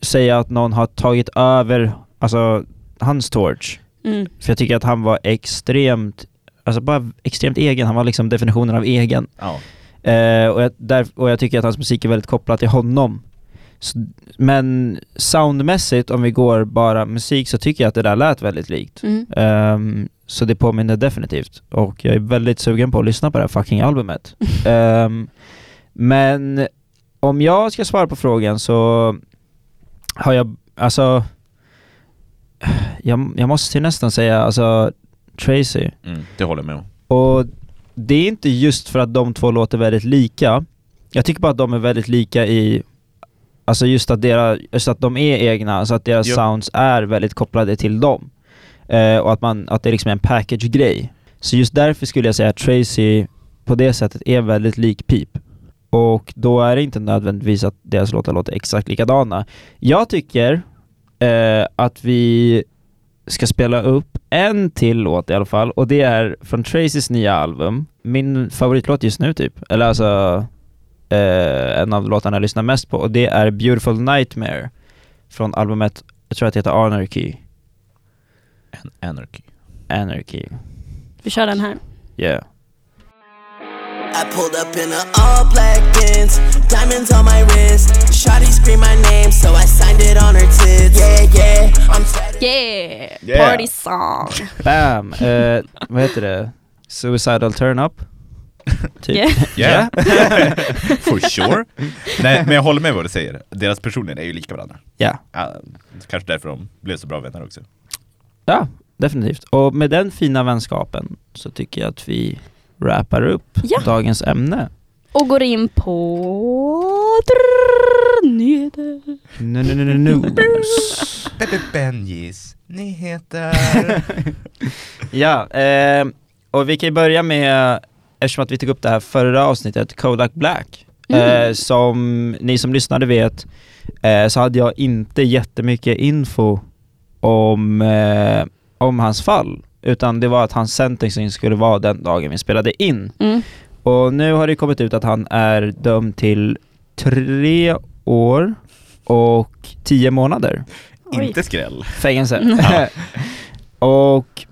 S2: säga att någon har tagit över, alltså hans torch.
S4: Mm.
S2: För jag tycker att han var extremt, alltså bara extremt egen, han var liksom definitionen av egen.
S1: Ja.
S2: Eh, och, jag, där, och jag tycker att hans musik är väldigt kopplad till honom. Så, men soundmässigt, om vi går bara musik, så tycker jag att det där lät väldigt likt.
S4: Mm.
S2: Ehm, så det påminner definitivt. Och jag är väldigt sugen på att lyssna på det här fucking albumet. Ehm, men om jag ska svara på frågan så har jag, alltså jag, jag måste ju nästan säga alltså Tracy.
S1: Mm, det håller jag med om.
S2: Och det är inte just för att de två låter väldigt lika. Jag tycker bara att de är väldigt lika i Alltså just att, deras, just att de är egna, alltså att deras
S1: Jo.
S2: sounds är väldigt kopplade till dem. Eh, och att, man, att det är liksom en package-grej. Så just därför skulle jag säga att Tracy på det sättet är väldigt lik Peep. Och då är det inte nödvändigtvis att deras låtar låter exakt likadana. Jag tycker eh, att vi ska spela upp en till låt i alla fall och det är från Tracys nya album. Min favoritlåt just nu typ, eller alltså eh, en av låtarna jag lyssnar mest på och det är Beautiful Nightmare från albumet, jag tror att det heter Anarchy.
S1: An- Anarchy.
S2: Anarchy,
S4: Vi kör den här.
S2: yeah.
S6: I pulled up in a all black Benz, diamonds on my wrist. Shawty screamed my name, so I signed it on her tits. Yeah. Yeah!
S4: Yeah. Party song!
S2: Bam! Eh, vad heter det? Suicidal Turn Up? Typ.
S4: Yeah.
S1: Yeah. For sure. Nej, men jag håller med vad du säger. Deras personer är ju lika varandra.
S2: Ja.
S1: Ja, kanske därför de blev så bra vänner också.
S2: Ja, definitivt. Och med den fina vänskapen så tycker jag att vi wrappar upp
S4: Ja.
S2: dagens ämne.
S4: och går in på nyheter.
S2: Nu, nu, nu, nu, news.
S1: Benjis nyheter.
S2: Ja, eh, och vi kan ju börja med, eftersom att vi tog upp det här förra avsnittet, Kodak Black.
S4: Mm.
S2: Eh, som ni som lyssnade vet eh, så hade jag inte jättemycket info om, eh, om hans fall. Utan det var att hans sentencing skulle vara den dagen vi spelade in.
S4: Mm.
S2: Och nu har det kommit ut att han är dömd till tre år och tio månader
S4: Oj.
S1: Inte skräll.
S2: fängelse.
S4: Mm.
S2: och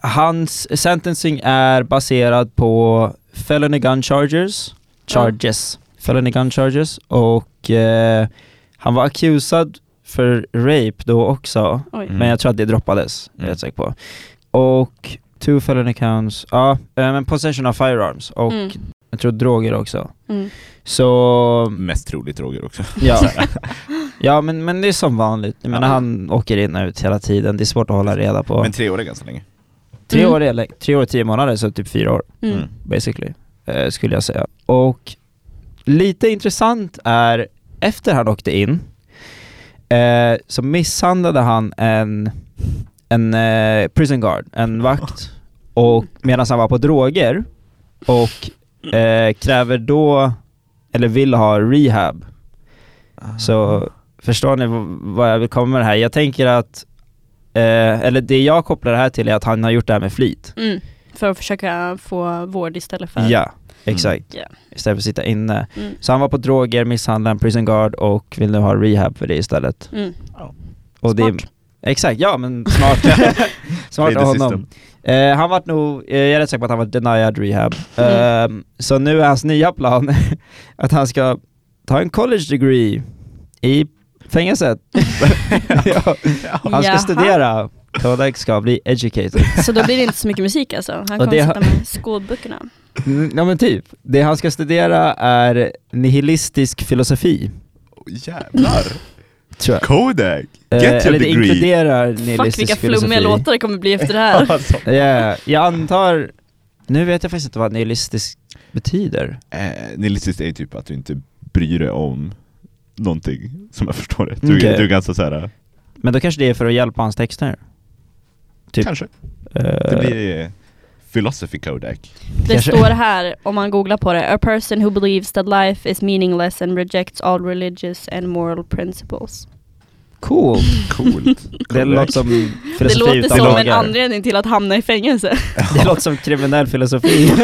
S2: hans sentencing är baserad på felony gun charges, charges, felony gun charges och eh, han var accusad för rape då också,
S4: Oj.
S1: Mm.
S2: men jag tror att det droppades, jag är
S1: Mm.
S2: säker på. Och two felony counts, ja, eh, men possession of firearms och
S4: Mm.
S2: Jag tror droger också.
S4: Mm.
S2: Så
S1: Mest troligt droger också.
S2: Ja, ja men, men det är som vanligt. Jag menar
S1: Ja.
S2: han åker in och ut hela tiden, det är svårt att hålla reda på.
S1: Men tre år är ganska länge.
S2: tre,
S4: Mm.
S2: år är, tre år och tio månader, så typ fyra år
S4: Mm.
S1: Mm.
S2: basically, eh, skulle jag säga. Och lite intressant är, efter han åkte in, eh, så misshandlade han en, en eh, prison guard, en vakt, och medan han var på droger, och eh, kräver då, eller vill ha rehab. Så förstår ni vad jag vill komma med det här? Jag tänker att, eh, eller det jag kopplar det här till är att han har gjort det här med flit.
S4: Mm. För att försöka få vård istället för...
S2: Ja, exakt.
S4: Ja.
S2: Istället för att sitta inne.
S4: Mm.
S2: Så han var på droger, misshandlade en prison guard och vill nu ha rehab för det istället.
S4: Mm.
S2: Och
S4: Smart.
S2: Det, exakt, ja men smart. smart av honom. Eh, han var nog, eh, jag är rätt säker på att han var denied rehab.
S4: Mm.
S2: Eh, så nu är hans nya plan att han ska ta en college degree i fängelset. ja. Han ska
S4: Jaha.
S2: studera, Kodak ska bli educated.
S4: Så då blir det inte så mycket musik alltså? Han kommer sitta med skolböckerna?
S2: Mm, Ja men typ, det han ska studera är nihilistisk filosofi,
S1: Jävlar!
S2: Tror jag.
S1: Kodak!
S2: Eh,
S1: Get your
S2: eller det
S1: degree!
S2: inkluderar
S4: Fuck
S2: nihilistisk
S4: vilka
S2: filosofi.
S4: flummiga låtar det kommer bli efter det här.
S2: Ja, jag antar, nu vet jag faktiskt inte vad nihilistisk betyder.
S1: Eh, nihilistiskt är typ att du inte bryr dig om någonting, som jag förstår det. Du,
S2: Okej.
S1: du är ganska såhär,
S2: Men då kanske det är för att hjälpa hans texter? Typ.
S1: kanske.
S2: Eh,
S1: Det blir eh, Philosophy Kodak.
S4: Det står här, om man googlar på det, A person who believes that life is meaningless and rejects all religious and moral principles.
S2: Cool.
S1: Coolt.
S2: Det låter som
S4: Det låter som en anledning till att hamna i fängelse.
S2: Det låter som kriminell filosofi.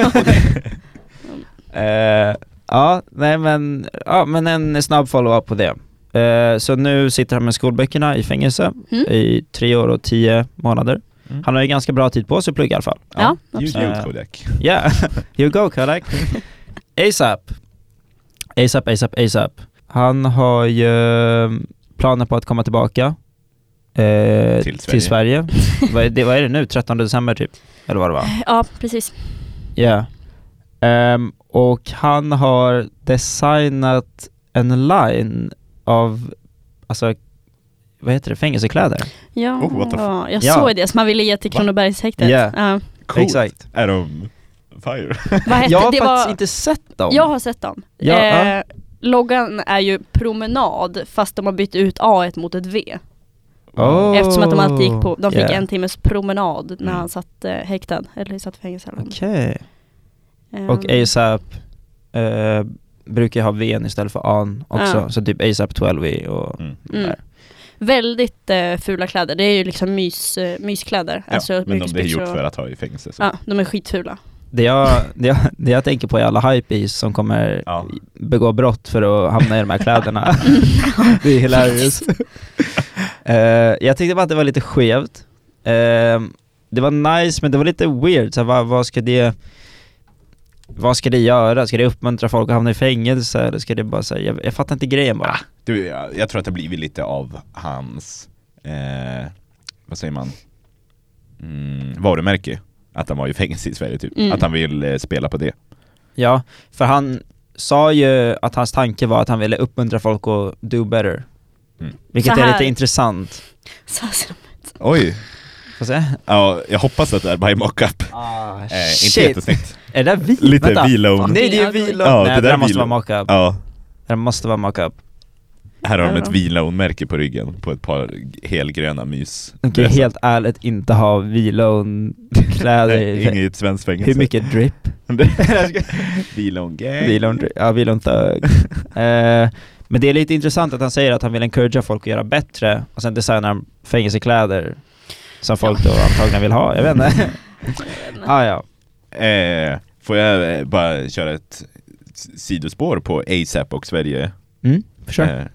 S2: Eh, ja, nej men, ja, men en snabb follow-up på det. Eh, så nu sitter han med skolböckerna i fängelse
S4: Mm.
S2: i tre år och tio månader.
S1: Mm.
S2: Han har ju ganska bra tid på sig att plugga i alla fall.
S4: Ja,
S1: You
S4: absolut.
S1: do
S2: Eh,
S1: Kodak.
S2: Yeah, you go Kodak. ASAP. ASAP, ASAP, ASAP. Han har ju planer på att komma tillbaka eh,
S1: Till
S2: till Sverige. vad, är det, vad är det nu? 13 december typ? Eller vad det var?
S4: Ja, precis.
S2: Ja. Ehm, och han har designat en line av, alltså, vad heter det, fängelsekläder?
S4: Ja,
S1: Oh, what the f-
S4: jag
S2: Ja.
S4: såg det som man ville ge till? Kronobergshäktet.
S2: Ja.
S4: Ja.
S1: Coolt.
S2: Exakt.
S1: Är de fire?
S2: Jag har
S4: det?
S2: faktiskt
S4: var...
S2: inte sett dem.
S4: Jag har sett dem.
S2: Ja,
S4: eh,
S2: ja.
S4: Loggan är ju promenad fast de har bytt ut A med ett V.
S2: Oh,
S4: Eftersom att de alltid gick på, de fick
S2: yeah.
S4: en timmes promenad när
S1: Mm.
S4: han satt eh, häktad, eller satt i fängelse.
S2: Okej.
S4: Ehm,
S2: Och ASAP eh, brukar ha V'n istället för An också,
S4: Ja.
S2: så typ ASAP 12 och
S1: Mm.
S2: där.
S4: Mm. Väldigt eh, fula kläder, det är ju liksom mys, eh, myskläder.
S1: Ja,
S4: Alltså,
S1: men de, är gjort
S4: och-
S1: för att ha i fängelse. Så.
S4: Ja, de är skitfula.
S2: Det jag, det, jag, det jag tänker på är alla hypebees som kommer
S1: Ja.
S2: begå brott för att hamna i de här kläderna. det är hilarious. Eh, jag tyckte bara att det var lite skevt. Eh, det var nice men det var lite weird, så här, vad, vad ska det vad ska det göra? Ska det uppmuntra folk att hamna i fängelse eller ska det bara säga, jag, jag fattar inte grejen bara.
S1: Du, jag, jag tror att det blivit lite av hans, eh, vad säger man, mm, varumärke. Att han var i fängelse i Sverige typ.
S4: Mm.
S1: Att han vill eh, spela på det.
S2: Ja, för han sa ju att hans tanke var att han ville uppmuntra folk att do better.
S1: Mm.
S2: Vilket är lite intressant.
S4: Så ser de ut.
S1: Oj!
S2: Får se.
S1: Ja, jag hoppas att det är by mockup.
S2: Ah,
S1: Eh, inte
S2: shit.
S1: jättesnyggt.
S2: Är det där vi?
S1: Lite
S2: Vänta.
S1: V-Lone.
S2: Nej det är V-Lone.
S1: Ja,
S2: Nej,
S1: det där
S2: där måste vara mockup.
S1: Ja,
S2: Det där måste vara mockup.
S1: här har de ett V-Lone-märke på ryggen på ett par helgröna mys.
S2: Kan ju helt ärligt inte ha V-Lone-kläder.
S1: Inget svenskt fängelse.
S2: Hur mycket drip?
S1: V-Lone gang.
S2: V-Lone, dri- ja V-Lone thug. Eh, men det är lite intressant att han säger att han vill encouragea folk att göra bättre och sen designar han fängelsekläder som folk då antagligen vill ha. Jag vet inte. ah, ja.
S1: Eh, får jag eh, bara köra ett sidospår på ASAP och Sverige?
S2: Mm, försök.
S1: Eh,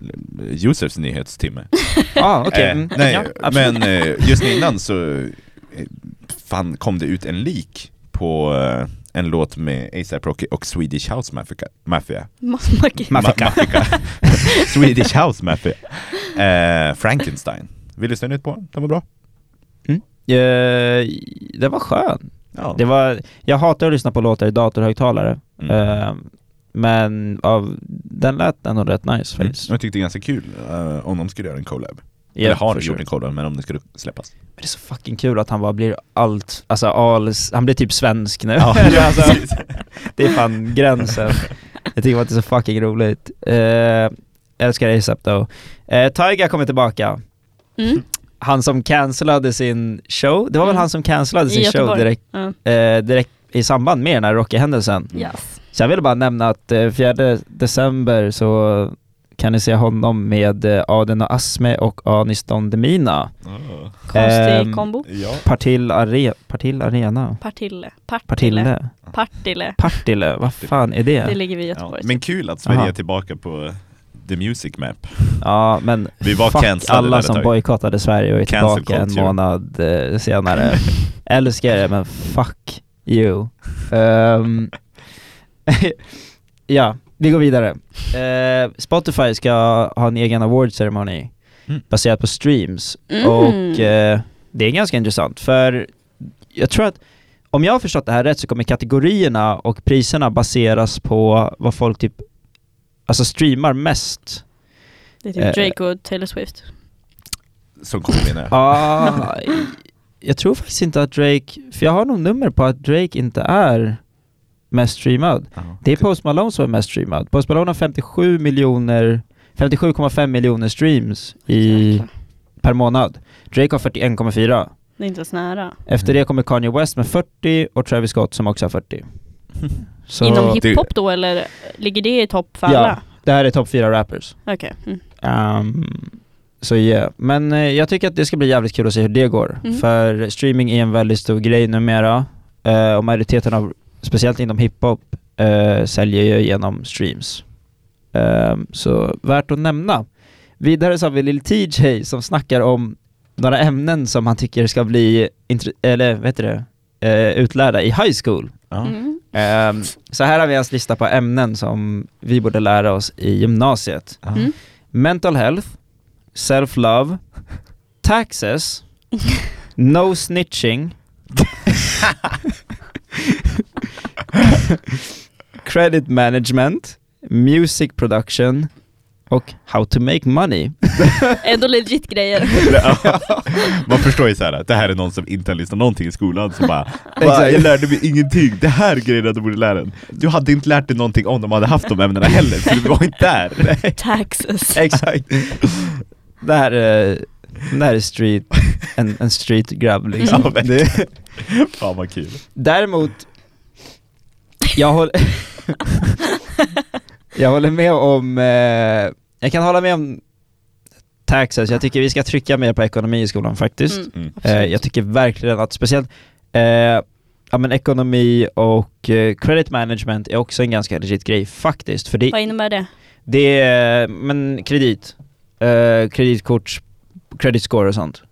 S1: Josefs nyhetstimme.
S2: ah, okej.
S1: Eh,
S2: Mm.
S1: nej,
S2: ja,
S1: men eh, just innan så eh, fan kom det ut en leak på eh, en låt med ASAP Rocky och Swedish House Mafia. Mafia.
S4: Maki.
S2: Mafika.
S1: Ma- Mafika. Swedish House Mafia. Eh, Frankenstein. Vill du lyssna nytt på den? Den var bra.
S2: Eh, det var skön.
S1: Ja.
S2: Det var, jag hatar att lyssna på låtar i datorhögtalare.
S1: Mm.
S2: Eh, men av, den lät ändå rätt nice
S1: Mm.
S2: faktiskt.
S1: Jag tyckte det är ganska kul eh, om de skulle göra en collab.
S2: Ja,
S1: Eller har gjort
S2: sure.
S1: en collab, men om det skulle släppas.
S2: Men Det är så fucking kul att han bara blir allt, alltså all, han blir typ svensk nu.
S1: Ja,
S2: alltså, det är fan gränsen. Jag tycker att det är så fucking roligt. Uh, jag älskar ASAP då. Uh, Tyga kommer tillbaka.
S4: Mm.
S2: Han som cancellade sin show, det var väl
S4: Mm.
S2: han som cancellade sin show direkt,
S4: Ja.
S2: eh, direkt i samband med den här Rocky-händelsen.
S4: Yes.
S2: Så jag vill bara nämna att eh, 4 december så kan ni se honom med eh, Aden och Asme och Anis Don Demina.
S4: Konstig
S2: Ehm,
S4: kombo.
S1: Ja.
S2: Partill, Are Partill Arena.
S4: Partille. Partille.
S2: Partille.
S4: Partille.
S2: Partille, vad fan är det?
S4: Det ligger vid
S1: Ja.
S4: Göteborg.
S1: Men kul att Sverige
S2: Aha.
S1: är tillbaka på The Music Map.
S2: Ja men
S1: Vi var
S2: fuck alla som bojkottade Sverige och är
S1: Cancel
S2: tillbaka en
S1: culture.
S2: månad eh, senare. Älskar det men fuck you. Ehm, ja, vi går vidare. Eh, Spotify ska ha en egen award ceremony
S1: Mm.
S2: baserat på streams
S4: Mm.
S2: och eh, det är ganska intressant för jag tror att om jag har förstått det här rätt så kommer kategorierna och priserna baseras på vad folk typ alltså streamar mest.
S4: Det är typ
S2: Eh.
S4: Drake och Taylor Swift.
S1: Som kommer.
S2: Ja, jag tror faktiskt inte att Drake, för jag har nog nummer på att Drake inte är mest streamad.
S1: Ja.
S2: Det är Post Malone som är mest streamad. Post Malone har 57 miljoner, 57,5 miljoner streams i, per månad. Drake har 41,4.
S4: Det är inte ens nära.
S2: Efter det kommer Kanye West med 40 och Travis Scott som också har 40. Så
S4: Inom hiphop då eller ligger det i topp för
S2: Ja.
S4: alla?
S2: det här är topp 4 rappers.
S4: Okej. Mm.
S2: Um, så ja, men eh, jag tycker att det ska bli jävligt kul att se hur det går.
S4: Mm.
S2: För streaming är en väldigt stor grej numera. Eh, och majoriteten av, speciellt inom hiphop, uh, säljer ju genom streams. Ehm, så värt att nämna. Vidare så har vi Lil TJ som snackar om några ämnen som han tycker ska bli, eller vet du det, eh, utlärda i high school.
S4: Mm.
S2: Ehm, så här har vi hans lista på ämnen som vi borde lära oss i gymnasiet.
S4: Mm.
S2: Mental health, self-love, taxes, no snitching, credit management, music production och how to make money.
S4: Ändå legit grejer.
S1: Man förstår ju såhär att det här är någon som inte har lyssnat någonting i skolan som bara. Va, Jag lärde mig ingenting, det här är grejerna du borde lära dig Du hade inte lärt dig någonting om de hade haft de ämnena heller, för du var inte där
S4: Taxes.
S2: Exakt. Det här är, det här är street, en, en street grab liksom.
S1: Ja.
S2: Det-
S1: Fan vad kul
S2: Däremot, jag håller, jag håller med om, eh, jag kan hålla med om taxes, jag tycker vi ska trycka mer på ekonomi i skolan faktiskt.
S4: Mm.
S1: Mm.
S2: Eh, jag tycker verkligen att speciellt eh, ja, men ekonomi och eh, credit management är också en ganska legit grej faktiskt. För det,
S4: Vad innebär det?
S2: det är, men kredit, eh, kreditkort, credit score och sånt.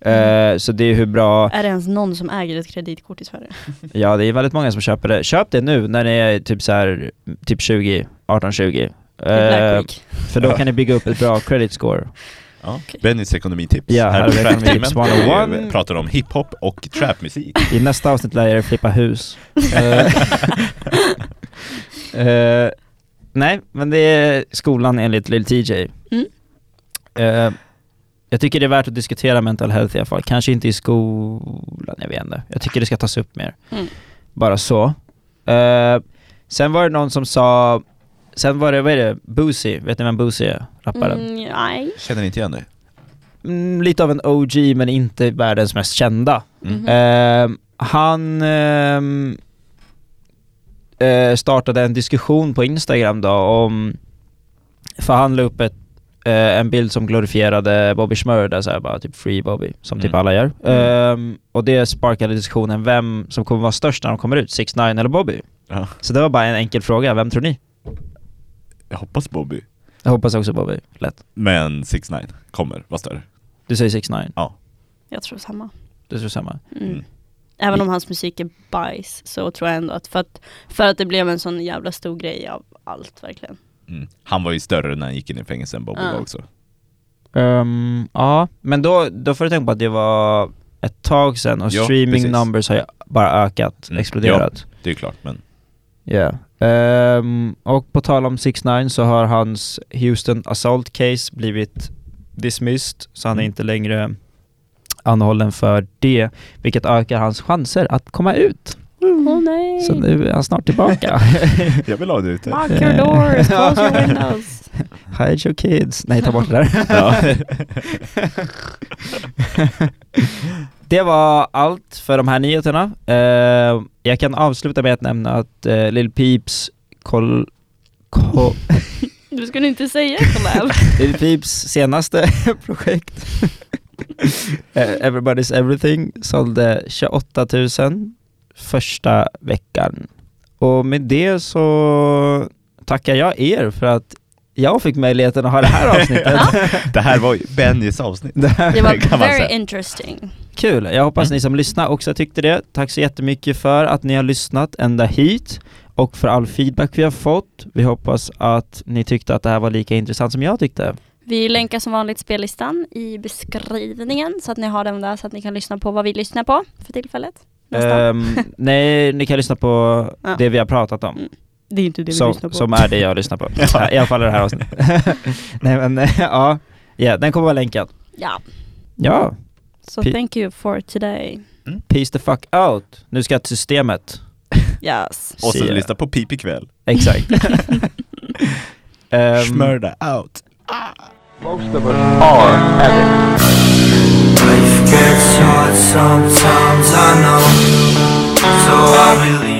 S2: Eh, så det är hur bra,
S4: Är det ens någon som äger ett kreditkort i Sverige?
S2: ja det är väldigt många som köper det. Köp det nu när ni är typ så här, typ 20, 18-20. Eh,
S4: Black Week.
S2: för då kan ni bygga upp ett bra credit score.
S1: ja.
S4: Okej.
S1: Bennys ekonomitips
S2: Ja, här
S1: på Traptimmen.
S2: 101.
S1: Vi pratar om hiphop och trapmusik
S2: I nästa avsnitt lär jag er flippa hus. Eh, nej, men det är skolan enligt Lil TJ.
S4: Mm.
S2: Eh, jag tycker det är värt att diskutera mental health i alla fall. Kanske inte i skolan, jag vet inte. Jag tycker det ska tas upp mer.
S4: Mm.
S2: Bara så. Eh, sen var det någon som sa, sen var det, vad är det, Boosie, vet ni vem Boosie är? Rapparen?
S4: Mm, nej.
S1: Känner inte igen dig?
S2: Mm, lite av en OG men inte världens mest kända.
S1: Mm.
S2: Ehm, han ehm, eh, startade en diskussion på Instagram då om, för han la upp ett, eh, en bild som glorifierade Bobby Schmurr där såhär bara typ Free Bobby, som typ
S1: Mm.
S2: alla gör. Ehm, och det sparkade diskussionen vem som kommer vara störst när de kommer ut, 6 9 eller Bobby?
S1: Ja.
S2: Så det var bara en enkel fråga, vem tror ni?
S1: Jag hoppas Bobby.
S2: Jag hoppas också Bobby, lätt.
S1: Men 6 9 kommer vara större.
S2: Du säger 6 9
S4: Jag tror samma.
S2: du tror samma?
S4: Mm.
S1: Mm.
S4: Även om hans musik är bajs så tror jag ändå att för, att för att det blev en sån jävla stor grej av allt verkligen.
S1: Mm. Han var ju större när han gick in i fängelse än Bobby
S4: Ja.
S1: var också.
S2: Ehm, ja, men då, då får du tänka på att det var ett tag sedan och
S1: Ja,
S2: streaming
S1: precis.
S2: numbers har ju bara ökat,
S1: Mm,
S2: exploderat.
S1: Det är klart, men
S2: Ja. Ehm, och på tal om 6 9 så har hans Houston Assault Case blivit dismissed, så han är
S1: Mm.
S2: inte längre anhållen för det, vilket ökar hans chanser att komma ut.
S4: Åh nej!
S2: Så nu är han snart tillbaka.
S1: jag vill ha det ute.
S4: Lock your doors, close your windows.
S2: Hide your kids. Nej, ta bort det där. Det var allt för de här nyheterna. Eh, jag kan avsluta med att nämna att uh, Lil Peeps kol, ko,
S4: Du skulle inte säga collab.
S2: Lil Peeps senaste projekt eh, Everybody's Everything sålde 28 000 första veckan. Och med det så tackar jag er för att jag fick möjligheten att ha det här avsnittet.
S1: det här var ju Benjis avsnitt.
S2: Det här
S4: Det var very
S1: säga.
S4: interesting.
S2: Kul, jag hoppas
S1: Mm.
S2: ni som lyssnar också tyckte det. Tack så jättemycket för att ni har lyssnat ända hit och för all feedback vi har fått. Vi hoppas att ni tyckte att det här var lika intressant som jag tyckte.
S4: Vi länkar som vanligt spellistan i beskrivningen så att ni har den där så att ni kan lyssna på vad vi lyssnar på för tillfället.
S2: Ehm, nej, ni kan lyssna på
S4: Ja.
S2: det vi har pratat om.
S4: Mm. det är inte det vi
S2: Som,
S4: lyssnar på.
S2: som är det jag lyssnar på. I alla fall det här avsnittet. nej men ja, ja, den kommer vara länkad.
S4: Ja,
S2: Ja,
S4: So
S2: Pe
S4: thank you for today. Mm.
S2: Peace the fuck out. Nu ska jag till systemet.
S4: Yes.
S1: Och
S2: sen
S1: lyssna på pip ikväll.
S2: Exakt. um,
S1: Smörda out.
S7: Most of us are addicts. Life gets hard sometimes I know. So I believe